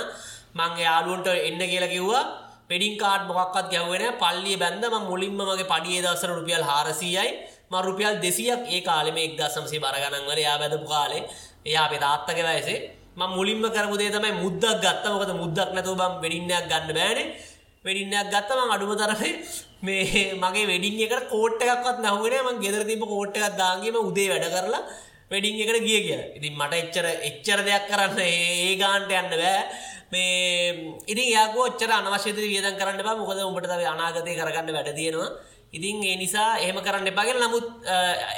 මං යාලුවන්ට එන්න කියලා කිව්වා. පෙඩින් කාඩ් මොක්කත් ගැව්වෙන පල්ලිය බැඳම මුලින්ම මගේ පඩිය දසර රුපියල් හාරසියයි. මරුපියල් දෙසියක් ඒ කාලෙම එක් දසම්සේ බරගණන්වල යා බැදපු කාලේ. එයා අපේ තාත්තක වයසේ. ම මුලින්ම කරපුදේ තමයි මුද්දක් ගත්ත. මොකද මුද්දක් නැතුව බම් වෙඩින්නයක් ගන්න බෑනේ. වෙඩින්නයක් ගත්තම අඩුම තරේ මේ මගේ වෙඩින් එකට කෝට් එකක්වත් නැහුවෙන ම ගෙදර තිබ කෝට් එකක් දාගේම උදේ වැඩ කරලා වෙඩින් එකට ගිය කිය ඉතින් මට එච්චර එච්චර දෙයක් කරන්න ඒ ගාන්ට යන්න බෑ. මේ ඉතින් යාගෝච්චර අනවශ්‍යත වියදන් කරන්න බා මොකද උඹට තව අනාගතය කරගන්න වැඩ තියෙනවා. ඉතින් ඒ නිසා එහෙම කරන්න එපාගෙන නමුත්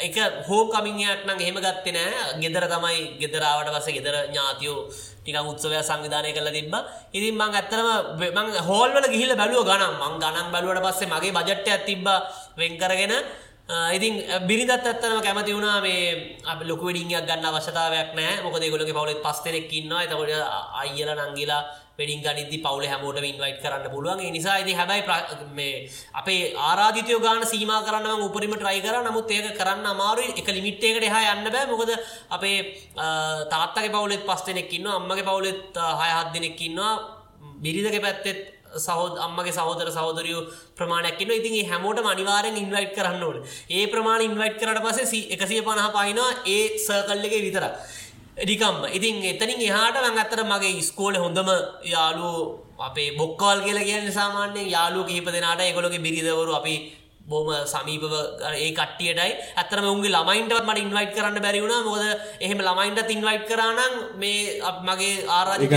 එක හෝ කමින්යක් නම් එහෙම ගත්තේ නෑ. ගෙදර තමයි ගෙදරාවට පස ගෙදර ඥාතියෝ ටික උත්සවය සංවිධානය කළ තිබ ඉතින් මං ඇත්තරම මං හෝල්වල ගිහිල බැලුව ගනම් මං ගණන් බැලුවට පස්සේ මගේ බජට්ට ඇතිබ වෙන් කරගෙන. ඉතින් බිරිදත් ඇත්තනම කැමති වුණා මේ අප ලොක ඩිංගයක් ගන්න අවශ්‍යතාවයක් නෑ. මොකද ගොලගේ පවලත් පස්තරෙක්කින්නවා එතකොට අයිල නංගිලා වෙඩින් ගනිදි පවුල හැමෝට ඉන්වයිට් කරන්න පුළුවන්. නිසා ඇති හැබයි මේ අපේ ආරාධිතය ගාන සීම කරන්න උපරිම ට්‍රයි කර. නමුත් ඒක කරන්න අමාරු එක ලිමිට්ටයකට හා යන්න බෑ. මොකද අපේ තාත්තක පවුලෙත් පස් දෙනෙක්කින්න අම්මගේ පවුලෙත් හයහත් දෙනෙක්කින්නවා බිරිදක පැත්තෙත් සහෝද අම්මගේ සහෝදර සහෝදරයෝ ප්‍රමාණයක්කින්න ඉතින් හැමෝට අනිවාරෙන් ඉන්වයිට් කරන්න ඕන. ඒ ප්‍රමාණ ඉන්වයිට් කරට පසේ එකසිය පණහ පයිනවා ඒ සර්කල්ලගේ විතර ඩිකම්ම ඉතින් එතනින් එහාට මං අත්තර මගේ ස්කෝල හොඳම යාලු අපේ බොක්කවල් කියලා කියන්න සාමාන්‍ය යාලු කිහිප දෙනාට එකොළොගේ බිරිදවරු අපි බොම සමීපව ඒ කට්ටියටයි. ඇතරම උන්ගේ ළමයින්ටත් මට ඉන්වයිට් කරන්න බැරිවුණ මොද එහෙම ළමයින්ට ඉන්වයිට් කරනම් මේ මගේ ආරාධික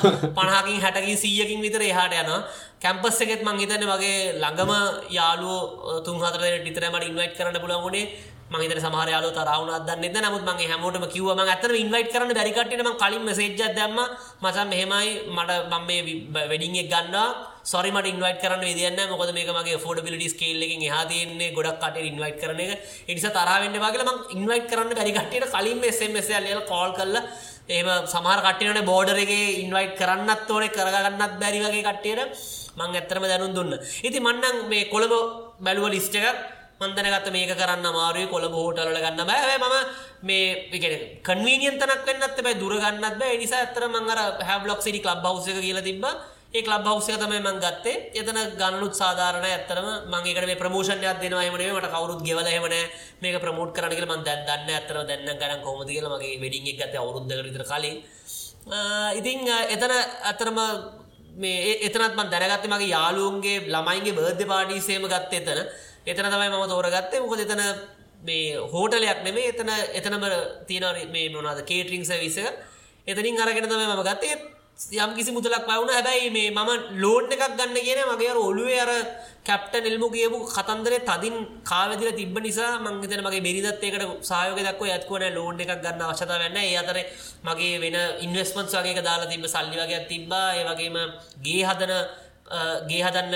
[LAUGHS] පණහකින් හැටකින් සීයකින් විතර එහාට යන කැම්පස් එකෙත් මං හිතන්න වගේ ළඟම යාලුව තුන්හතර ටිතරමට ඉන්වයිට් කරන්න පුළන්ගුණේ මහිත සමහර යාලු තරවුණ දන්න නමුත් මගේ හැමෝටම කිව්වම ඇතන ඉන්වයිට් කරන බැරිකටම කලින් මෙසේජ්ජ දැම්ම. මචන් මෙහෙමයි මට මම මේ වෙඩිංෙක් ගන්න සොරිමට ඉන්වයිට කරන්න විදින්න මොකද මේක මගේ ෆෝඩබිලිටි ස්කේල්ලකින් හතින්නේ ගොඩක් කට ඉන්වයිට කරන එක. එනිස තරවෙන්න වගේ ම ඉන්වයිට කරන්න බැරිකටට කලින් මෙසමස ල කෝල් කල්ල ඒම සමහර කට්ටියන බෝඩරගේ ඉන්වයිට් කරන්නත් ඕනේ කරගන්නත් බැරි වගේ කට්ටියට මං ඇත්තරම දැනුම් දුන්න. ඉති මන්නන් මේ කොළඹ බැලුව ලිස්ට එකක් මන්දනගත මේක කරන්න මාරුවේ කොළඹ හෝටල ගන්න බෑ. මම මේ කන්වීනියන්තනක් වෙන්නත් බයි දුරගන්නත් බෑ. නිසා ඇතර මංගර හැබ්ලොක් සිටි ලබ් හවස කියල තිබ ඒ ලබ් හවසය තමයි මං ගත්තේ. එතන ගණනුත් සාධාරණ ඇත්තරම මංගේකට මේ ප්‍රමෝෂණයක් දෙනවා එමනේ මට කවරුත් ගෙවල හෙමන මේක ප්‍රමෝට් කරනක මන් දැන් දන්න ඇතර දැන්න ගන කොමද කියල මගේ වෙඩිං ගත අවුරුද්ධ විතර කලින්. ඉතිං එතන ඇතරම මේ එතනත් මන් දැනගත්ත මගේ යාලුන්ගේ ළමයින්ගේ බර්ධ පාඩිසේම ගත්ත එතන. එතන තමයි මම තෝරගත්තේ. මොකද එතන මේ හෝටලයක් නෙමේ එතන එතනම තියෙන මේ මොනාද කේටරිං සවිස එතනින් අරගෙන තමයි මම ගත්තේ. යම් කිසි මුදලක් පවුණ. හැබැයි මේ මම ලෝඩ් එකක් ගන්න කියන මගේ ඔලුවේ අර කැප්ට එල්මු කියපු කතන්දරේ තදින් කාවදිල තිබ නිසා මංගතන මගේ බෙරිදත් එකට සායෝක දක්ව ඇත්වන ලෝඩ් එකක් ගන්න අවශ්‍යතා වෙන්න ඒ අතර මගේ වෙන ඉන්වස්මන්ස් වගේ දාලා තිබ සල්ලි වගේ තිබ්බා. ඒ වගේම ගේ හදන ගේ හදන්න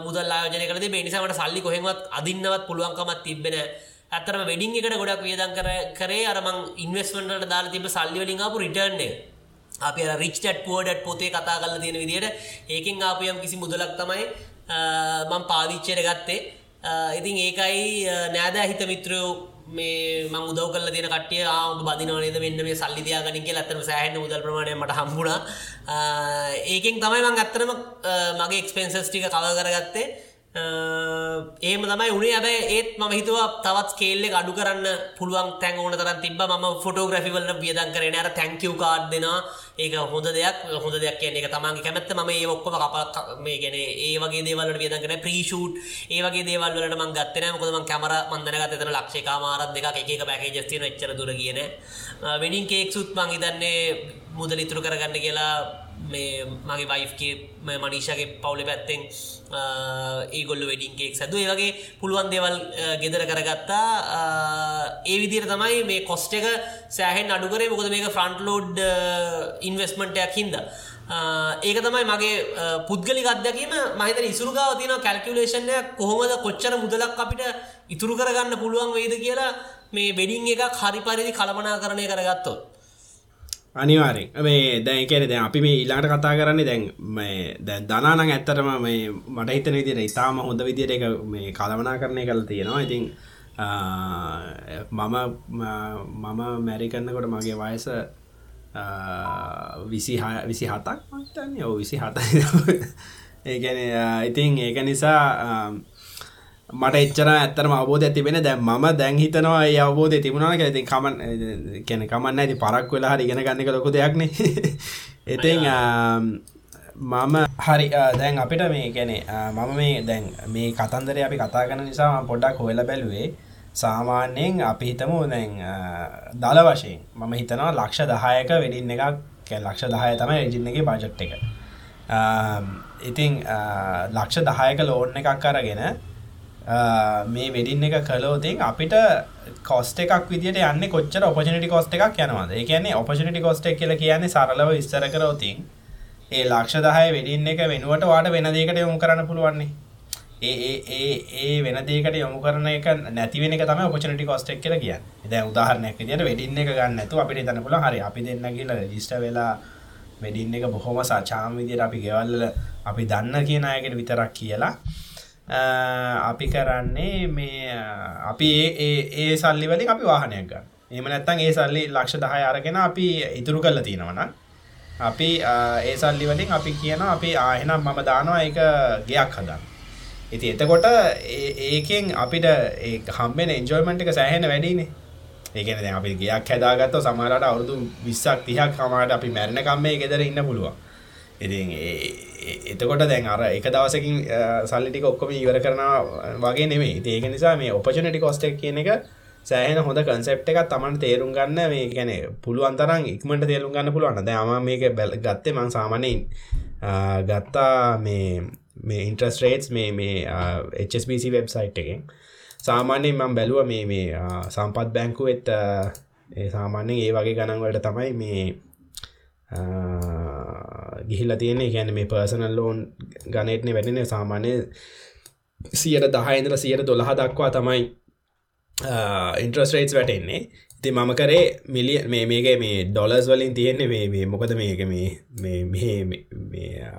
මුදල් ආයෝජනය කලද නිසාමට සල්ලි කොහෙමත් අදින්නවත් පුළුවන්කමත් තිබෙන ඇතරම වෙඩිං එකට ගොඩක් වියදන් කර කරේ අරමං ඉන්වස්මන්ට දාලා තිබ සල්ලිවලින්ආපු රිටර්න්නේ අපි රිච්ටට් පුවඩට් පොතේ කතා කල තියෙන විදියට ඒකින් ආපයම් කිසි මුදලක් තමයි මං පාදිච්චයට ගත්තේ ඉතින් ඒකයි නෑද හිත මිත්‍රයෝ මේ මං උදව කල තින කටිය ආවු බදිනවනේද වෙන්න මේ සල්ලිදයා ගනික ඇත්තම සෑහන මුදල් ප්‍රමාණය මට හම්බුණා. ඒකෙන් තමයි මං ඇත්තරම මගේ එක්ස්පෙන්සස් ටික කව කරගත්තේ. ඒම තමයි උනේ. ඇබයි ඒත් ම හිතුව තවත් කේල්ල අඩු කරන්න පුළුවන් තැන් ඕන තරන් තිබ ම ෆොටෝග්‍රෆිවල්ල වියදන් කරන අර තැංකව කාඩ් දෙෙන ඒක හොඳ දෙයක්. හොඳ දෙයක් කියන එක තමන්ගේ කැමැත්ත. ම ඒ ඔක්කොම කප මේ ගැන ඒ වගේ දේවල්ට වියදන් කන ප්‍රීෂූට් ඒවගේ දේවල්ලට මං ගත්තන මොකදම කැමර මන්දනගත තන ලක්ෂේ මාරත් දෙක එක පැකේ ජස්තින එච්චර දුර කියන වෙඩින් කේක් සුත් මං හිතන්නේ මුදල ඉතුරු කරගන්න කියලා මේ මගේ වයිෆ්ගේ මනිෂාගේ පවුල පැත්තෙන් ඒගොල්ල වෙඩින්කෙක් සැද ඒ වගේ පුළුවන් දෙවල් ගෙදර කරගත්තා. ඒ විදිර තමයි මේ කොස්ට එක සෑහෙන් අඩුකරේ මොකද මේක ෆ්‍රන්ට්ලෝඩ් ඉන්වස්මටයක් හින්ද. ඒක තමයි මගේ පුද්ගලි අදකීම මහිතන ඉසුරුගාව තින කැල්කිවලේෂන්ය කොහොමද කොච්චර මුදලක් අපිට ඉතුරු කරගන්න පුළුවන් වේද කියලා මේ වෙඩිං එක හරි පරිදි කළමනා කරණය කරගත්තොත්. අනිවාරෙන් මේ දැන් කියන දැන් අපි මේ ඊලාට කතා කරන්නේ දැන් මේ දැන් දනානං ඇත්තටම මේ මට හිතන විදිහට ඉතාම හොඳ විදිහට ඒක මේ කළමනා කරණය කරලා තියෙනවා. ඉතින් මම මම මැරි කරනකොට මගේ වයස විසි විසි හතක් මතන්නේ ඔ විසි හතයි ඒගැන ඉතින් ඒක නිසා මට එච්චර ඇත්තරම අවබෝධ ඇතිබෙන දැ ම දැන් හිතනවා ඒ අවබෝධ තිබුණන ඇති කමන් කැන කමන්න ඇති පරක් වෙලා හරි ගෙන ගන්නක ලොක දෙයක්න එතින් [LAUGHS] මම හරි දැන් අපිට මේ ගැනෙ මම මේ දැන් මේ කතන්දර අපි කතා කන නිසා පොඩ්ඩක් හොවෙල බැලුවේ සාමාන්‍යයෙන් අපි හිතමු දැන් දල වශයෙන්. මම හිතනවා ලක්ෂ දහයක වෙඩින්න එකක් ලක්ෂ දහය තමයි රජින්න එක බජට් එක. ඉතිං ලක්ෂ දහයක ලෝන් එකක් අරගෙන මේ වෙඩින් එක කලෝතින් අපිට කොස්ට එකක් විදිට යන්න කොච්චර ඔපචනටි කොස්ට එකක් යනවාද? කියන්නේ ඔපචනටි කොස්ට එක කියල කියන්නේ සරලව විස්තර කරෝතින් ඒ ලක්ෂ දහය වෙඩින් එක වෙනුවට වාට වෙන දේකට යොමු කරන්න පුළුවන්නේ. ඒ ඒ ඒ වෙන දේකට යොමු කරන එක නැතිවෙන එක තම ඔපචනටි කොස්ට එක් කියල කිය ද උදාහරනයක් විදිට වෙඩින්න එක ගන්න ඇතු අපිට තන පුල හරි අපි දෙන්න කියල ජිස්ට වෙලා වෙඩින්න එක බොහොම සාචාම විදියට අපි ගෙවල්ල අපි දන්න කියන අයකට විතරක් කියලා. අපි කරන්නේ මේ අපි ඒ ඒ සල්ලි වලින් අපි වාහනයක් ගන්න. එම නැත්තන් ඒ සල්ලි ලක්ෂ දහය අරගෙන අපි ඉතුරු කල්ල තියෙනවන අපි ඒ සල්ලි වලින් අපි කියන අපි ආහෙනම් මම දානවා එක ගයක් හදන්න. ඉති එතකොට ඒකෙන් අපිට ඒ හම්බෙන එන්ජෝයිමන්ට් එක සෑහෙන වැඩිනේ. ඒකන දැන් අපි ගයක් හැදාගත්ත සමහරට අවුරුදු විස්සක් තිහක් හමට අපි මැරණ කම්මේ ගෙදර ඉන්න පුළුවන්. ඉති එතකොට දැන් අර එක දවසකින් සල්ලිටික ඔක්කොම ඉවර කරන වගේ නෙමේ ඒක නිසා මේ ඔපචනටි කොස්ටක් කියන එක සෑහෙන හොඳ කන්සෙප් එකක් තමන් තේරුම් ගන්න මේ ගැන පුළුවන් තරම් ඉක්මට තේරුම් ගන්න පුළුවන්. දෑම මේක බැල ගත්තේ මං සාමනයින් ගත්තා මේ මේ ඉන්ට්‍රස් රේටස් මේ මේ HSBC වෙබ්සයිට් එකෙන්. සාමාන්‍යයෙන් මං බැලුව මේ මේ සම්පත් බැංකුවෙත් සාමාන්‍යෙන් ඒ වගේ ගණන්වලට තමයි මේ ගිහිල්ල තියෙන්නේ. ගැන මේ පර්සනල් ලෝන් ගනටන වැඩෙන සාමාන්‍ය සියට දහයින්දල සියට දොළහ දක්වා තමයි ඉන්ට්‍රස් රේටස් වැටෙන්නේ. ඉති මම කරේ මිලිය මේ මේක මේ ඩොලස් වලින් තියෙන්නේ මේ මේ මොකද මේක මේ මේ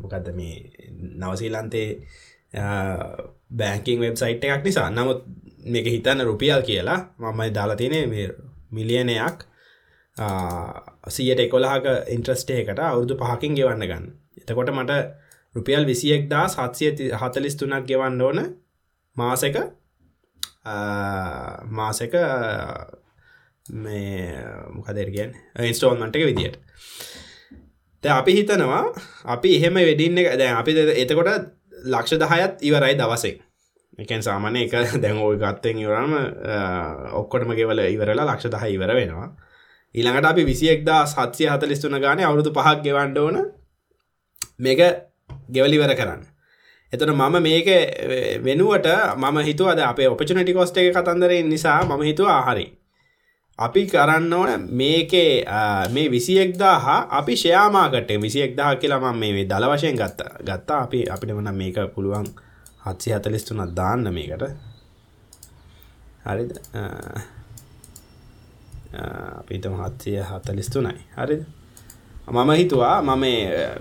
මොකක්ද මේ නවසීලන්තේ බෑංකින් වෙබ්සයිට් එකක් නිසා. නමුත් මේක හිතන්න රුපියල් කියලා මමයි දාලා තියනේ මේ මිලියනයක් සියට එකොලාහක ඉන්ට්‍රස්ටේකට අවුරුදු පහකින් ගෙවන්න ගන්න. එතකොට මට රුපියල් විසියෙක් දා සත්සය හතලිස් තුනක් ගෙවන්න ඕන මාසක. මාසක මේ මොකදරගෙන් ඉන්ස්ටෝන්මට එක විදියට. ද අපි හිතනවා අපි එහෙම වෙඩින්න එක දැන් අපි එතකොට ලක්ෂ දහයත් ඉවරයි දවසේ. එකන් සාමානය එක [LAUGHS] දැන් ඕයි ගත්තෙන් ඉවරම ඔක්කොටම ගෙවල ඉවරලා ලක්ෂ දහ ඉවර වෙනවා. ඊළඟට අපි විසියෙක්දා සත්සය හතලිස්තුන ගාන අවුරුදු පහක් ගෙවන්ඩ ඕන. මේක ගෙවලිවර කරන්න. එතට මම මේක වෙනුවට මම හිතුවද අපේ ඔපචනටි කොස්ට එක කතන්දරෙන් නිසා මම හිතුව ආහරි අපි කරන්න ඕන මේකේ මේ විසියෙක්දා හා අපි ෂයාමාකට විසියෙක්දා කියලාම මේ දල වශයෙන් ගත්ත. ගත්තා අපි අපිට වන මේක පුළුවන් හත්සි හතලිස්තුනත් දාන්න මේකට. හරිද? අපිතම හත්සිය හතලිස්තුනයි හරිද? මම හිතුවා මම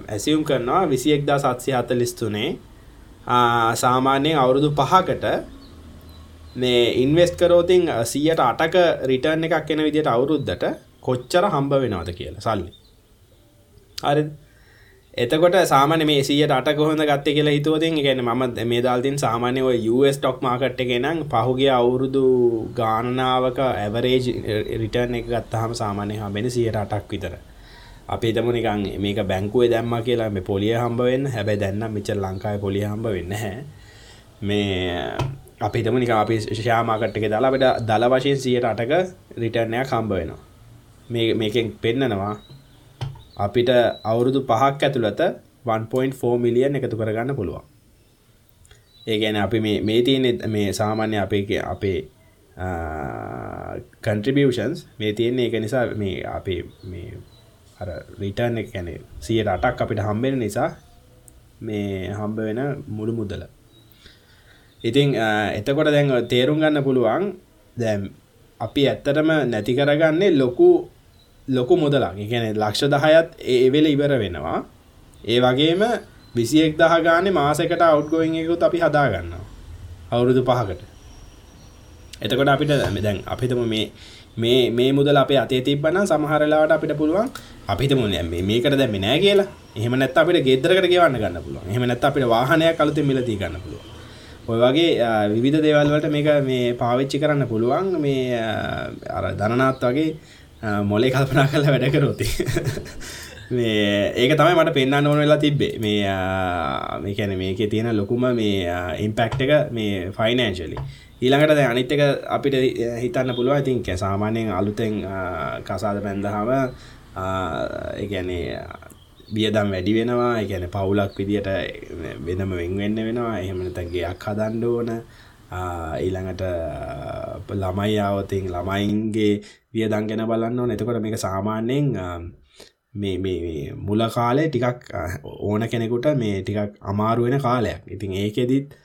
ඇසියුම් කරනවා විසියෙක්දා සත්සි හතලිස්තුනේ සාමාන්‍යයෙන් අවුරුදු පහකට මේ ඉන්වෙස්ට කරෝතින් සියට අටක රිටර්න් එකක් එන විදිට අවුරුද්ධට කොච්චර හම්බ වෙනවද කියලා සල්ලි. හරි එතකොට සාමාන මේ සියට අට කොහොඳ ගත්ත කියලා හිතුවතින් ගැන ම මේ දල්තින් සාමානය ඔය ටොක් මාකට් එකෙනම් පහුගේ අවුරුදු ගානනාවක ඇවරේජ් රිටර්න් එක ගත්තහම සාමානය හාබෙන සියට අටක් විතර. අපි තම නිකන් මේක බැංකුවේ දැම්ම කියලා මේ පොලිය හම්බවෙන්න හැබැයි දැන්න මිච ලංකායි පොලිය හම්බ වෙන්න හැ මේ අපි තම නික අපි ශාමාකට්ක දාලා අපට දල වශයෙන් සියට අටක රිටර්ණයක් හම්බ වෙනවා. මේ මේකෙන් පෙන්නනවා. අපිට අවුරුදු පහක් ඇතුළත 1.4 මිලියන් එකතු කරගන්න පුළුවන්. ඒ ගැන අපි මේ තියෙන මේ සාමාන්‍ය අපේ අපේ කන්ට්‍රිබියෂන්ස් මේ තියෙන්නේ එක නිසා මේ අපේ මේ අර රිටර්න් එක ගැන සියට අටක් අපිට හම්බෙන නිසා මේ හම්බ වෙන මුළු මුදල. ඉතිං එතකොට දැන් තේරුම් ගන්න පුළුවන් දැම් අපි ඇත්තටම නැති කරගන්නේ ලොකු ලොකු මුදලක්. ගැන ලක්ෂ දහයත් ඒවෙල ඉවර වෙනවා. ඒ වගේම විසියෙක් දහ ගානේ මාසකට අවට්ගෝයින් එකකුත් අපි හදාගන්නවා අවුරුදු පහකට. එතකොට අපිට දැන් අපිතම මේ මේ මේ මුදල අපේ අතේ තිබ්බනම් සමහරලාට අපිට පුළුවන් අපිට මුල මේකට දැම නෑ කියලා. එහම නැත් අපිට ගෙදරකට ගෙවන්න ගන්න පුළුවන්. එහම නැත් අපිට වාහනයක් අලුත මිලදී ගන්න පුළුවන්. ඔය වගේ විවිධ දේවල්වලට මේක මේ පාවිච්චි කරන්න පුළුවන්. මේ අර දනනාත් වගේ මොලේ කල්පනා කල වැඩකරෝති මේ ඒක තමයි මට පෙන්න්න ඕන වෙලා තිබ්බේ. මේ මේකැන මේක තියෙන ලොකුම මේ ඉම්පෙක්් එක මේ ෆයිනෑන්ශලි ඊළඟට දැ අනිත් එක අපිට හිතන්න පුළුව ඉතින් කැ සාමානයෙන් අලුතෙන් කසාද පැන්දහම ඒගැනේ වියදම් වැඩි වෙනවා. එකැන පවුලක් විදියට වෙනම වෙන්වෙන්න වෙනවා. එහෙමනතගේයක් හදන්ඩ ඕන. ඊළඟට ළමයි ආවතින් ළමයින්ගේ වියදං ගැන බලන්න ඕන. එතකොට මේක සාමාන්‍යයෙන් මේ මේ මුල කාලේ ටිකක් ඕන කෙනෙකුට මේ ටිකක් අමාරුවෙන කාලයක්. ඉතින් ඒකෙදිත්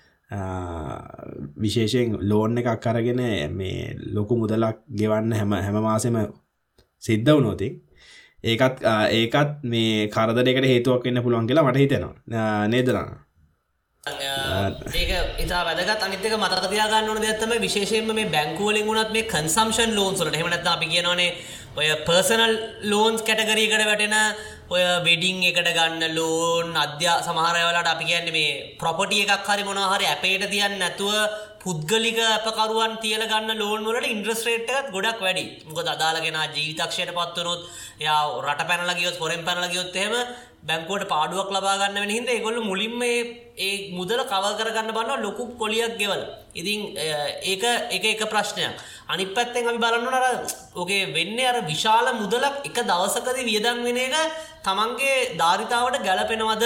විශේෂයෙන් ලෝන් එකක් කරගෙන මේ ලොකු මුදලක් ගෙවන්න හැම හැම මාසෙම සිද්ධ වුණෝති ඒකත් ඒකත් මේ කරදරකට හේතුවක් වෙන්න පුළුවන් කියලා මට හිතෙනවා. නේදරන්න ඒක ඉතා වැදගත්. අනිතක මතකතියාගන්න ඕන දෙත්තම විශේෂයෙන්ම මේ බැංකුවලින් වුණත් මේ කන්සම්ෂන් ලෝන්සලට හෙමනත් අපි කියනවනේ ඔය පර්සනල් ලෝන්ස් කැටගරීකට වැටෙන ඔය වෙඩිං එකට ගන්න ලෝන් අධ්‍යා සමහරවලට අපි කියන්න මේ ප්‍රොපටිය එකක් හරි මොනහරි ඇපේට තියන්න නැතුව පුද්ගලික අපකරුවන් තියල ගන්න ලෝන් වලට ඉන්ද්‍රස්ට්‍රේට්ත් ගොඩක් වැඩි. මොක අදාලගෙන ජීවිතක්ෂයට පත්වනොත් යා රට පැනලගියොත් හොරෙන් පැනලගියොත් එහෙම බැංකුවට පාඩුවක් ලබාගන්න වෙන හිද ගොල්ල මුලින්ම ඒ මුදල කව කරගන්න බන්න ලොකු කොලියක් ගෙවල. ඉතින් ඒක එක එක ප්‍රශ්නයක්. අනි පැත්තෙන් අපි බලන්නනට ඕකේ වෙන්න අර විශාල මුදලක් එක දවසකද වියදන් වෙන එක තමන්ගේ ධාරිතාවට ගැලපෙනවද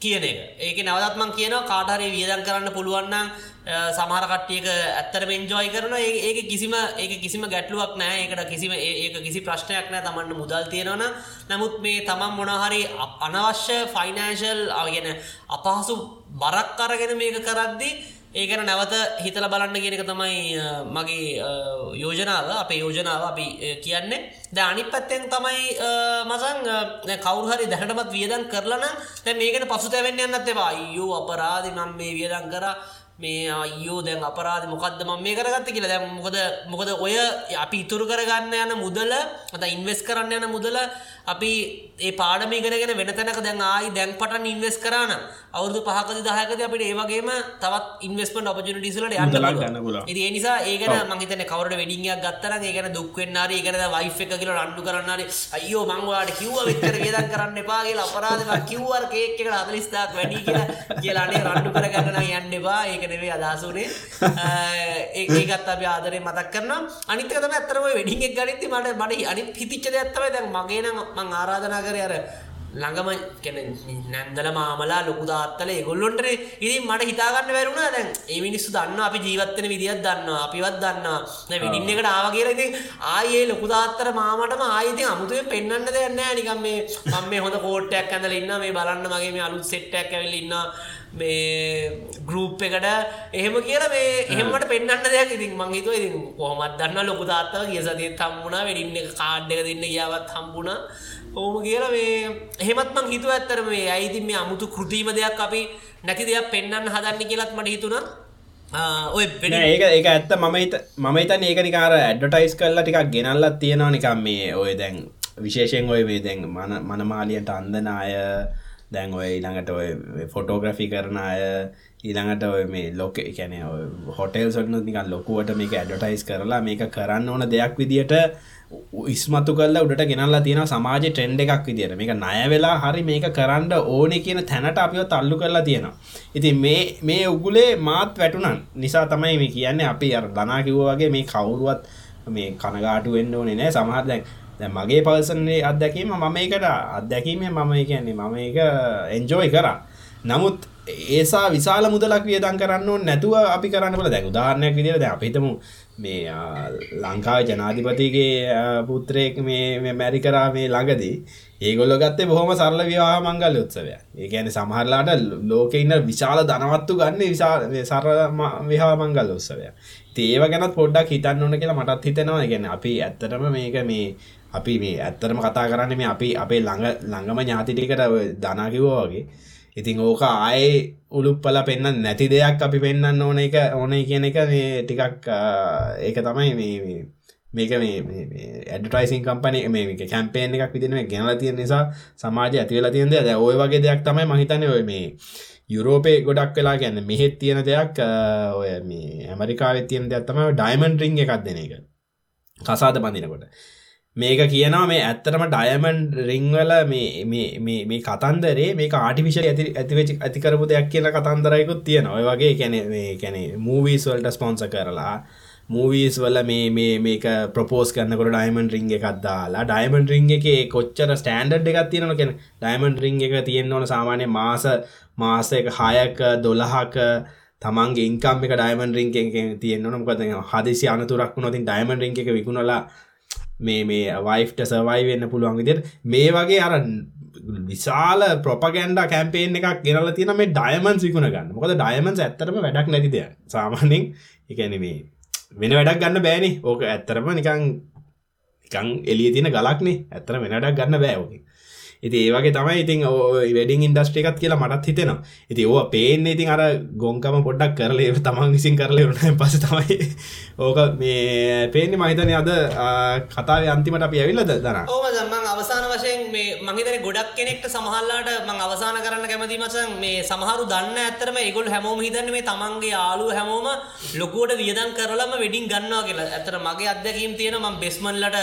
කියන එක. ඒක නවදත්මන් කියනවා කාටහරි වියදන් කරන්න පුළුවන්නම් සමහර කට්ටියක ඇත්තට මෙන්ජෝයි කරන ඒක කිසිම ඒක කිසිම ගැටලුවක් නෑ ඒකට කිසිම ඒක කිසි ප්‍රශ්නයක් නෑ තමන්ට මුදල් තියෙනවන නමුත් මේ තමන් මොනහරි අනවශ්‍ය ෆයිනෑශල් අගෙන අපහසු බරක් කරගෙන මේක කරද්දී ඒකන නැවත හිතල බලන්න කියෙනක තමයි මගේ යෝජනාව. අපේ යෝජනාව අපි කියන්නේ. ද අනි පත්තෙන් තමයි මසං කවුහරි දැහටමත් වියදන් කරලන මේකට පසු තැවෙන්න යන්නත් එවා යෝ අපරාධ නම් මේ වියදන් කරා. මේ අයෝ දැන් අපරාධ මොකක්ද ම මේ කරගත්ත කියලා. දැ මොකද මොකද ඔය අපි ඉතුරු කරගන්න යන මුදල අත ඉන්වෙස් කරන්න යන මුදල අපි ඒ පාඩම ඉගෙනගෙන වෙන තැනක දැන් ආයි දැන් පටන් ඉන්වෙස් කරන. අවුදු පහකද දහයකද අපිට ඒවගේම තවත් ඉන්වස්මට ඔපජනිටිසලට යන්න ඒ නිසා ඒකන මහිතන කවරට වෙඩිංයක් ගත්තර ඒකන දුක්වෙන්නාර ඒකන වයි් එක කියල රණ්ඩු කරන්නර අයෝ මංවාට කිව්ව විතර වේදන් කරන්න එපා කියලා අපරාධ කිව්වර් කේක්කට අදලිස්ථාක් වැඩි කියලා කියලානේ රණ්ඩු කරගන්න යන්න එපා. ඒක නෙවේ අදහසුනේ ඒකත් අප ආදරය මතක් කරන අනිතකතම ඇතරම වෙඩිගෙක් ගනිති මට මට අනි හිතිච්චද ඇත්තවයි දැන් මගේන මං ආරාධනා කර අර ළඟම කෙන නැන්දල මාමලා ලොකු දාත්තල ගොල්ලොන්ට ඉතින් මට හිතාගන්න වැරුණ දැන් ඒ මිනිස්සු දන්න අපි ජීවත්තන විදිියත් දන්න අපිවත් දන්න විඩින්න එකට ආවගේරති ආයේ ලොකු දාත්තර මාමටම ආයිති අමුතුවෙන් පෙන්න්න දෙන්න නිකම් මේ මම හොඳ කෝට්ටයක් ඇඳල ඉන්න මේ බලන්න මගේ මේ අලුත් සෙට්ටක් ඇවිල ඉන්න මේ ගරුප් එකට එහෙම කියලා මේ එහෙමට පෙන්න්න දෙයක් ඉතින් මංහිතුව ඉතින් කොහොමත් දන්න ලොකු තාත්තව කිය සතිය තම්බුණා වැඩින්න කාඩ් එක දෙන්න ගියාවත් හම්බුණා ඕම කියලා මේ එහෙමත් මං හිතුව ඇත්තර මේ ඇයිතින් මේ අමුතු කෘතිීම දෙයක් අපි නැති දෙයක් පෙන්න්න හදන්න කියලත් මට හිතුණා. ඔය ඒක ඒක ඇත්ත. මම මම තන් ඒක නිකාර ඇඩ්ඩටයිස් කරලා ටිකක් ගෙනල්ලත් තියෙනවා නිකම් මේ ඔය දැන් විශේෂෙන් ඔය මේ දැන් මන මනමාලියට අන්දන අය දැන් ඔය ඊළඟට ඔය ෆොටෝග්‍රෆි කරන අය ඊළඟට ඔය මේ ලොක කැන හොටෙල් සොටනු නිකන් ලොකුවට මේක ඇඩටයිස් කරලා මේක කරන්න ඕන දෙයක් විදිට ඉස්මතු කල්ල උඩට ගෙනල්ලා තියෙන සමාජ ට්‍රෙන්ඩ් එකක් විදිට මේක නය වෙලා හරි මේක කරන්න ඕන කියන තැනට අපිව තල්ලු කරලා තියෙනවා. ඉතින් මේ මේ උගුලේ මාත් වැටුනන් නිසා තමයි මේ කියන්නේ අපි අර දනා කිව්ව වගේ මේ කවුරුවත් මේ කනගාටු වෙන්න ඕනේ නෑ. සමහර දැන් දැ මගේ පල්සන්නේ අත්දැකීම මම එකට අත්දැකීම මම කියන්නේ මම එක එන්ජෝයි කරා. නමුත් ඒසා විශාල මුදලක් වියදන් කරන්න නැතුව අපි කරන්නල දැ උදාරණයක් විදිර ද අපිතමු මේ ලංකාව ජනාධිපතිගේ පුත්‍රයෙක් මේ මැරි කරා මේ ළඟදී ඒගොල්ල ගත්තේ බොහොම සරල විවාහ මංගල උත්සවය ඒ ගැන සමහරලාට ලෝක ඉන්න විශාල ධනවත්තු ගන්න විශා සර විහා මංගල උත්සවය ඒව ගැනත් පොඩ්ඩක් හිතන්න ඕන කියලා මටත් හිතෙනවා. ගැන අපි ඇත්තටම මේක මේ අපි මේ ඇත්තරම කතා කරන්න මේ අපි අපේ ළඟ ළඟම ඥාතිටිකට දනාකිවෝ වගේ. ඉතින් ඕක ආයේ උළුප්පල පෙන්න්න නැති දෙයක් අපි පෙන්න්න ඕන එක ඕන කියන එක මේ ටිකක් ඒක තමයි මේ මේක මේ ඇඩටයිසින් කම්පන මේ කැම්පේන එකක් විදින ගැනල තියෙන නිසා සමාජ ඇතිවෙලා තියෙන්ද ද ඔය වගේ දෙයක් තමයි මහිතන ඔය මේ යුරෝපය ගොඩක් වෙලා ගැන්න මෙහෙත් තියෙන දෙයක් ඔය මේ ඇමරිකාව තියෙන දෙයක් තම ඩයිමන් රිං එකක් දෙන එක. කසාද බඳනකොට. මේක කියනවා මේ ඇත්තටම ඩයමන්් රිංවල මේ කතන්දරේ මේ ආටිවිශල ඇති ඇතිවෙචි ඇතිකරපු දෙයක් කියන කතන්දරයකුත් තියෙන ඔය වගේ කැන කැනෙ මූවීස් වල්ට ස්පොන්ස කරලා මූවීස් වල මේ මේ මේක ප්‍රපෝස් කරන්නකොට ඩයිමන් රිංග එකක් දාලා ඩයිමන් රිංග එක කොච්චර ස්ටන්ඩ් එකක් තියෙන කෙන ඩයිමන් රිංග එක තියෙන්න්න ඕන සාමානය මාස මාස එක හයක දොළහක තමන්ගේ ඉන්කම් එක ඩයිමන් රිං තියෙන්න්න මොකද හදිසි අනතුරක් නොතින් ඩයිමන් රිං එක විකුණලා මේ මේ වයිෆ්ට සවයි වෙන්න පුළුවන් විදියට මේ වගේ අර විශාල ප්‍රොපගන්ඩ කැම්පේෙන් එකක් ගෙනල තින මේ ඩයමන්ස් විකුණ ගන්න. මොකද ඩයමන්ස් ඇත්තරම වැඩක් නැතිද සාමාන්‍යෙන් එකන මේ වෙන වැඩක් ගන්න බෑනි. ඕක ඇත්තරම නිකං නිකං එලිය තින ගලක්නේ ඇත්තර වෙනටක් ගන්න බෑෝක ඉති ඒවගේ තමයි ඉතින් වැඩින් ඉන්ඩස්ට්‍රිකත් කියලා මටත් හිතෙනවා. ඉති ඕ පේන්නේ ඉතින් අර ගොංකම පොඩ්ඩක් කරලේ තමන් විසින් කරලේ උන පස තමයි [LAUGHS] ඕක මේ පේන්නේ. මහිතන අද කතාව අන්තිමට අපි ඇවිල්ලද දන ඕම මං අවසාන වශයෙන් මේ මහිතන ගොඩක් කෙනෙක්ට සමහල්ලාට මං අවසාන කරන්න කැමති මසන් මේ සමහරු දන්න ඇතරම ඒගොල් හැමෝම හිතන්න මේ තමන්ගේ යාලු හැමෝම ලොකුවට වියදන් කරලම වෙඩින් ගන්නවා කියලා. ඇතර මගේ අත්දැකීම් තියෙන ම බෙස්මන්ලට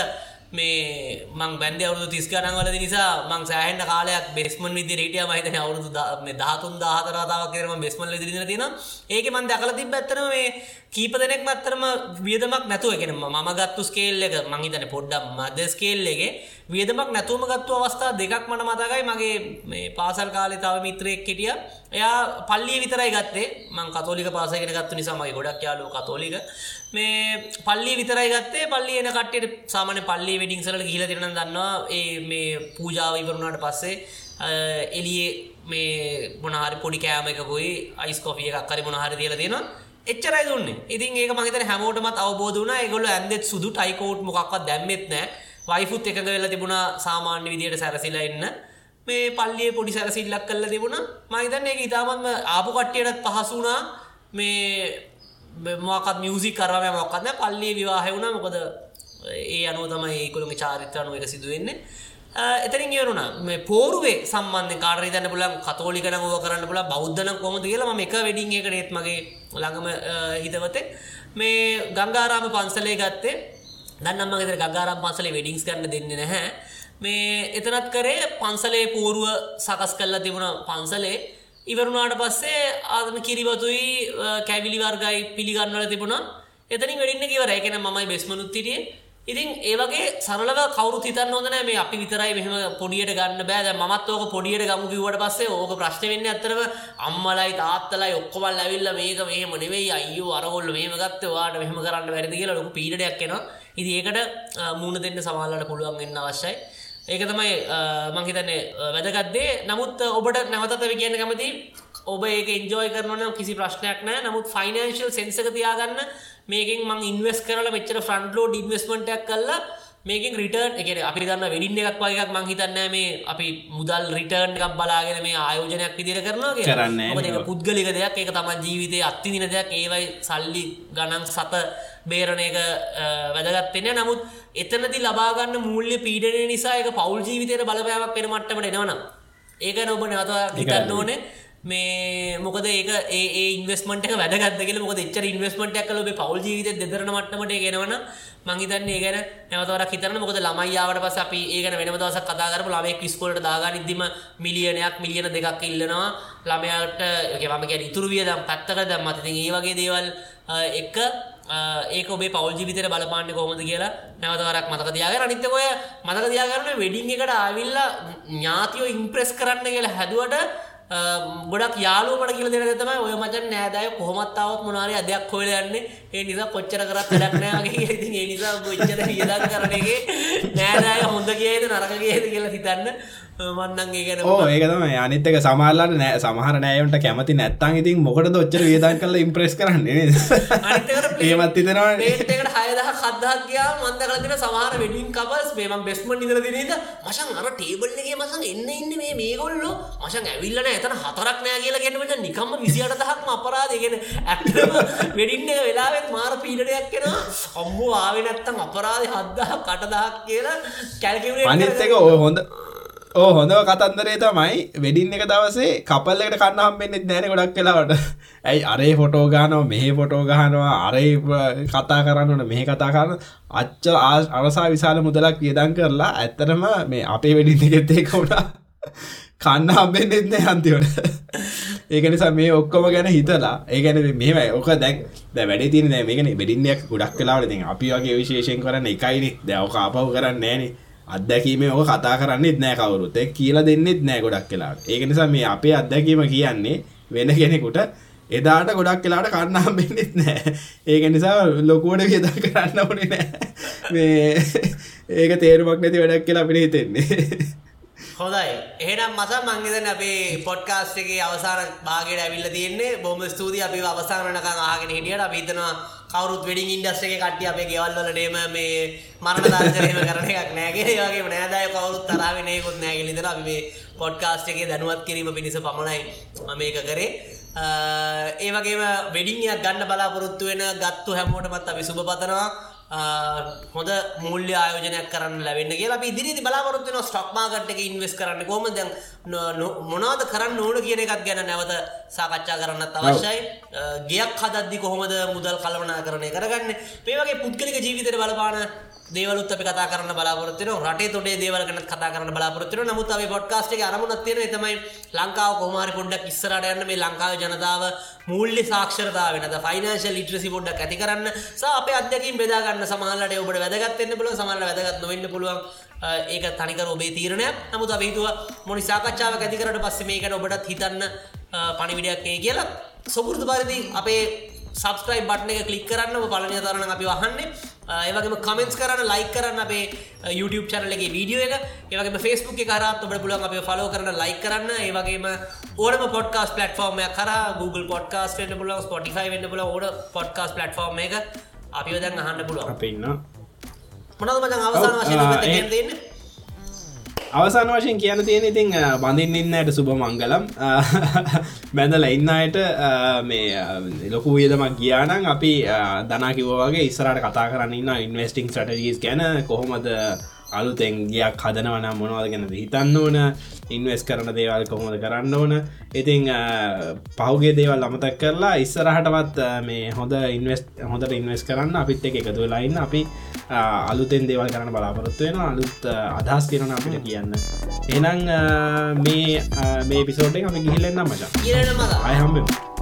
මේ මං බැන්ඩ අවුදු තිස් ගනන්වල නිසා මං සෑහන්න කාලයක් බෙස්මන් විදි රටිය මහිතන අවුරුදු දහතුන් දාහතරතාවක් කරම බෙස්මල් දින තින ඒක මන් දකල තිබ ඇත්තන මේ කීප දෙනෙක් මත්තරම වියදමක් නැතුව එකෙන ම ගත්තු ස්කේල් එක මංහිතන පොඩ්ඩම් මධ්‍ය ස්කේල්ලගේ වියදමක් නැතුවම ගත්තු අවස්ථා දෙකක් මට මතකයි. මගේ මේ පාසල් කාලෙ තව මිත්‍රයෙක් කෙටිය එයා පල්ලිය විතරයි ගත්තේ. මං කතෝලික පාසගෙන ගත්තු නිසාමයි ගොඩක් යාලු කතෝලික. මේ පල්ලි විතරයි ගත්තේ. පල්ලි එන කට්ටට සාමන පල්ලි වෙඩිංසල ගිල තිරන දන්නවා. ඒ මේ පූජාව ඉවරුණාට පස්සේ එලියේ මේ මොනහරි පොඩි කෑම එකකුයි අයිස් කොෆිය එකක් කරි මොනහරි දියල දෙෙනවා එච්චරයි දුන්න. ඉතින් ඒක මහිතන හැමෝටමත් අවබෝධ වන ඒගොල ඇන්දෙත් සුදු ටයිකෝට් මොක්වත් දැම්මෙත් නෑ වයිෆුත් එක වෙලා තිබුණා සාමාන්‍ය විදියට සැරසිලා එන්න මේ පල්ලිය පොඩි සැරසිල්ලක් කල්ල තිබුණ. මහිතන්න එක ඉතාමත්ම ආපු කට්ටියටත් පහසුනා මේ මොකත් මියසික් කරම මොකක්න්න පල්ලි විවාහ වුණා. මොකද ඒ අනුව තමයි ඒකුළුගේ චාරිත්‍රනුව එක සිදුවෙන්නේ එතරින් ඒරුණ මේ පෝරුවේ සම්බන්ධ කාරය දන්න පුලන් කතෝලිකන ෝව කරන්න පුල බෞද්ධන කොමද කියලා එක වෙඩින් එක නේත් මගේ ළඟම හිතවතේ. මේ ගංගාරාම පන්සලේ ගත්තේ. දන්නම්ම ගෙතර ගංගාරම් පන්සලේ වෙඩිංස් කරන්න දෙන්න නැහැ. මේ එතනත් කරේ පන්සලේ පෝරුව සකස් කල්ලා තිබුණ පන්සලේ. ඉවරුණාට පස්සේ ආදම කිරිවතුයි කැවිලි වර්ගයි පිළිගන්නල තිබුණා. එතනින් වැඩින්න කිව රැකෙන මයි බෙස්මනුත්තිටියේ ඉතින් ඒවගේ සරලව කවරු තිතන්න හොඳන මේ අපි විතරයි මෙහම පොඩියට ගන්න බෑද මත් ඕක පොඩියට ගමු කිවට පස්සේ ඕක ප්‍රශ්න වෙන්න ඇතරව අම්මලයි තාත්තලයි ඔක්කොමල් ඇවිල්ල මේක මෙහම නෙවෙයි. අයෝ අරගොල්ල මේම ගත්තවාට මෙහම කරන්න වැරදි කියලා ලොක පීඩයක් එෙනවා. ඉදි ඒකට මුණ දෙන්න සමාල්ලට පුළුවන් වෙන්න අවශ්‍යයි. ඒක තමයි මංහිතන්නේ වැදගත්දේ නමුත් ඔබට නැවතව කියන්න කැමති ඔබ ඒක එන්ජෝය කරන කිසි ප්‍රශ්නයක් නෑ නමුත් ෆයිනන්ශල් සෙන්සක තියාගන්න මේකින් මං ඉන්වස් කරල මෙච්චර ෆ්‍රන්ඩ්ලෝඩ් ඉන්වස්මටක් කල්ලා මේකින් රිටර්න් එක අපි දන්න වෙඩින්න එකක් වගේක් මං හිතන්න මේ අපි මුදල් රිටර්න් එකක් බලාගෙන මේ ආයෝජනයක් විදිර කරනවා කරන්න පුද්ගලික දෙයක්. ඒක තම ජීවිතය අත්තිදින දෙයක්. ඒවයි සල්ලි ගණන් සත බේරණ එක වැදගත්වෙන නමුත් එතනති ලබාගන්න මුල්ල පීඩනය නිසා එක පෞල් ජීවිතයට බලපෑමක් පෙන මට්ටමට එනවන ඒක නොබ නැවත හිතන්න ඕනේ. මේ මොකද ඒක ඒ ඉන්වස්මට වැදගත් කියල මොක එච්චර ඉන්වස්මට කල පවල් ජීවිත දෙදරන මටමට ගෙනවන මංහිතන්නේ ගැන නැවතවර හිතරන මොකද ළමයියාවට පස අපි ඒකන වෙන දවස කතාකරපු ළමේ කිස්කොලට දාගන්න ඉදිම මිලියනයක් මිලියන දෙකක් ඉල්ලනවා. ළමයාට යකම ගැන ඉතුරු වියදම් පත්තක දම් මතිති ඒ වගේ දේවල් එක ඒක ඔබේ පවල් ජීවිතර බලපාන්න කොමද කියලා නැවතවරක් මතක තියාගෙන අනිත්තකොය මතක තියාගරන වෙඩිං එකට ආවිල්ල ඥාතියෝ ඉම්ප්‍රෙස් කරන්න කියලා හැදුවට ගොඩක් යාලුවට කියල දෙනගතම ඔය මචන් නෑදාය කොහොමත්තාවත් මොනාරය අදයක් හොල යන්නේ. ඒ නිසා කොච්චර කරත් වැඩක්නෑගේ ඉතින් ඒ නිසා ගොච්චර වියදන් කරනගේ නෑදාය හොඳ කියද නරක කියද කියලා හිතන්න. [LAUGHS] මන්නන්ගේ ගැන ඕ ඒකතම අනිත්තක සමාල්ලට නෑ සමහර නෑයන්ට කැමති නැත්තන් ඉතින් මොකට දොච්චර වියදන් කල ඉම්ප්‍රෙස් කරන්නේ ඒමත් ඒකට හයදහ කදදාක්යා මන්ද කලතින සමහර වෙඩින් කපස් මේම බෙස්මන් ඉදර දිනද මශන් අර ටේබල්ලගේ මසන් එන්න ඉන්න මේ මේගොල්ලො? මශන් ඇවිල්ලන ඇතන හතරක් නෑ කියලා ගැනට නිකම්ම විසියට දහක්ම අපරාධගෙන ඇක්ටම වෙඩින්න වෙලාවෙත් මාර පීඩටයක් කෙන අම්බෝ ආවෙනත්තම් අපරාධ හද්දහ කටදහක් කියලා කැල්කිවේ අනිත්තක ඔය හොඳ ඕ හොඳ කතන්දරේ තමයි වෙඩින් එක දවසේ කපල්ලට කන්න හම්බෙන්න්නෙත් නෑන ගොඩක් කලාවට [LAUGHS] ඇයි අරේ ෆොටෝ ගානව මෙහ ෆොටෝ ගහනවා අරේ කතා කරන්නට මෙහ කතා කරන්න අච්ච අරසා විශාල මුදලක් වියදන් කරලා ඇත්තරම මේ අපේ වෙඩින් එකෙත්තේ කවුඩා කන්න හම්බෙන්න්නෙත් නෑ හන්තිවට [LAUGHS] ඒක නිසා මේ ඔක්කොම ගැන හිතලා ඒගැන මෙමයි ඕක දැක් ද වැඩ තින මේකන වෙඩින්යක් ගොඩක් කලාවට අපි වගේ විශේෂයෙන් කරන්න එකයිනි. දැව කාපව් කරන්න නෑනේ. අත්දැකීම ඕක කතා කරන්නෙත් නෑ කවරුත්. කියලා දෙන්නෙත් නෑ ගොඩක් කලා ඒක නිසා මේ අපේ අත්දැකීම කියන්නේ වෙන කෙනෙකුට එදාට ගොඩක් කලාට කන්නම් වෙන්නෙත් නෑ. ඒක නිසා ලොකුවට වියදා කරන්න ඕනේ නෑ. මේ ඒක තේරුමක් නැති වැඩක් කියලා අපිට හිතෙන්නේ. හොඳයි. එහෙනම් මස මංගේදන අපේ පොඩ්කාස්ටගේ අවසාන භාගයට ඇවිල්ල තියන්නේ. බොම ස්තුතියි අපි අවසානනකං ආගෙන හිටියට. අපිතනවා කවරුත් වෙඩින් ඉන්ඩස්ටේ කට්ටිය අපේ ගෙවල්වලටේම මේ මරණ දර්ශනයම කරන එකක් නෑගේ වගේ නෑදාය කවරුත් තරාවෙනයකුත් නෑගෙලිදර අපි මේ පොඩ්කාස්ට් එකේ දැනුවත් කිරීම පිණිස පමණයි මම මේක කරේ. ඒ වගේම වෙඩිංයක් ගන්න බලාපොරොත්තු වෙන ගත්තු හැමෝටමත් අපි සුභ පතනවා. හොඳ මුල්්‍ය ආයෝජනයක් කරන්න ලැවෙන්න කියලා ඉදිරිදි බලාපොරොත්තුන ස්ටොක් මාගට් එක ඉන්වෙස් කරන්න. කොම දැන් මොනාද කරන්න ඕන කියන එකත් ගැන නැවත සාකච්ඡා කරන්නත් අවශ්‍යයි. ගයක් හදද්දි කොහොමද මුදල් කලවනා කරණය කරගන්න පේවගේ පුද්ගලික ජීවිතයට බලපාන දේවලුත් අපි කතා කරන්න බලාපොරත්තින රටේ තොටේ දේවලගන කතා කරන්න බලාපොරත්තින නමුත් අපේ පොඩ්කාස්ට් එක අරමුණක් තියෙන තමයි ලංකාව කොහොමාරි පොඩ්ඩක් ඉස්සරහට යන්න මේ ලංකාවේ ජනතාව මූල්‍ය සාක්ෂරතාව වෙනද ෆයිනාන්ෂල් ලිටරසි පොඩ්ඩක් ඇති කරන්න සා අපේ අත්දැකීම් බෙදා ගන්න සමහරලාට ඔබට වැදගත් වෙන්න පුළුවන්. සමහරලාට වැදගත් නොවෙන්න පුළුවන්. ඒක තනිකර ඔබේ තීරණයක්. නමුත් අපි හිතුවා මොනි සාකච්ඡාවක් ඇති කරලා පස්සේ මේකට ඔබටත් හිතන්න පණිවිඩයක් ඒ කියලා. සොපුරුදු පරිදි අපේ සබස්ක්‍රයි් බට්න එක කලික් කරන්න පලනය තරන අපි වහන්නේ. ඒවගේම කමෙන්ස් කරන්න ලයි කරන්න අපේ YouTube චනලගේ වීඩියෝ එක. ඒවගේ ෆස්බුක් කරත් ඔබ පුලන් අප ෆලෝ කරන ලයි කරන්න. ඒවගේම ඕනම පොඩ්කාස් පලටෆෝර්ම කර Google පොඩ්කාස් වන්න පුල ස්පොටිෆයි වන්න පුල ඕඩ පොඩ්කාස් පලටෆෝර්ම එක. අපි දැන් අහන්න පුළුව අපන්න මොනද මචන් අවසාන වශයෙන් දෙන්න අවසාන වශයෙන් කියන තියෙන ඉතින් බඳින් ඉන්නයට සුබ මංගලම්. බැඳල ඉන්නයට මේ ලොකු වියදමක් ගියානං අපි දනා කිව්වගේ ඉස්සරට කතා කරන්න ඉන්න ඉන්වස්ටිං ටජීස් ගැන කොහොමද අලුතෙන් ගයක් හදනවන මොනවද ගැනද හිතන්න ඕන? ඉන්වස් කරන දේවල් කොහොමද කරන්න ඕන? ඉතිං පහුගේ දේවල් අමතක් කරලා ඉස්සරහටවත් මේ හොඳ ඉන්වස් හොඳට ඉන්වස් කරන්න අපිත් එක එකතු වෙලාඉන්න අපි අලුතෙන් දේවල් කරන්න බලාපොරොත්තු වෙන අලුත් අදහස් තිරන අපිට කියන්න. එනම් මේ මේ පිසෝටෙන් අපි ගිහිල්ලෙන්න්න මචා අයහම්බ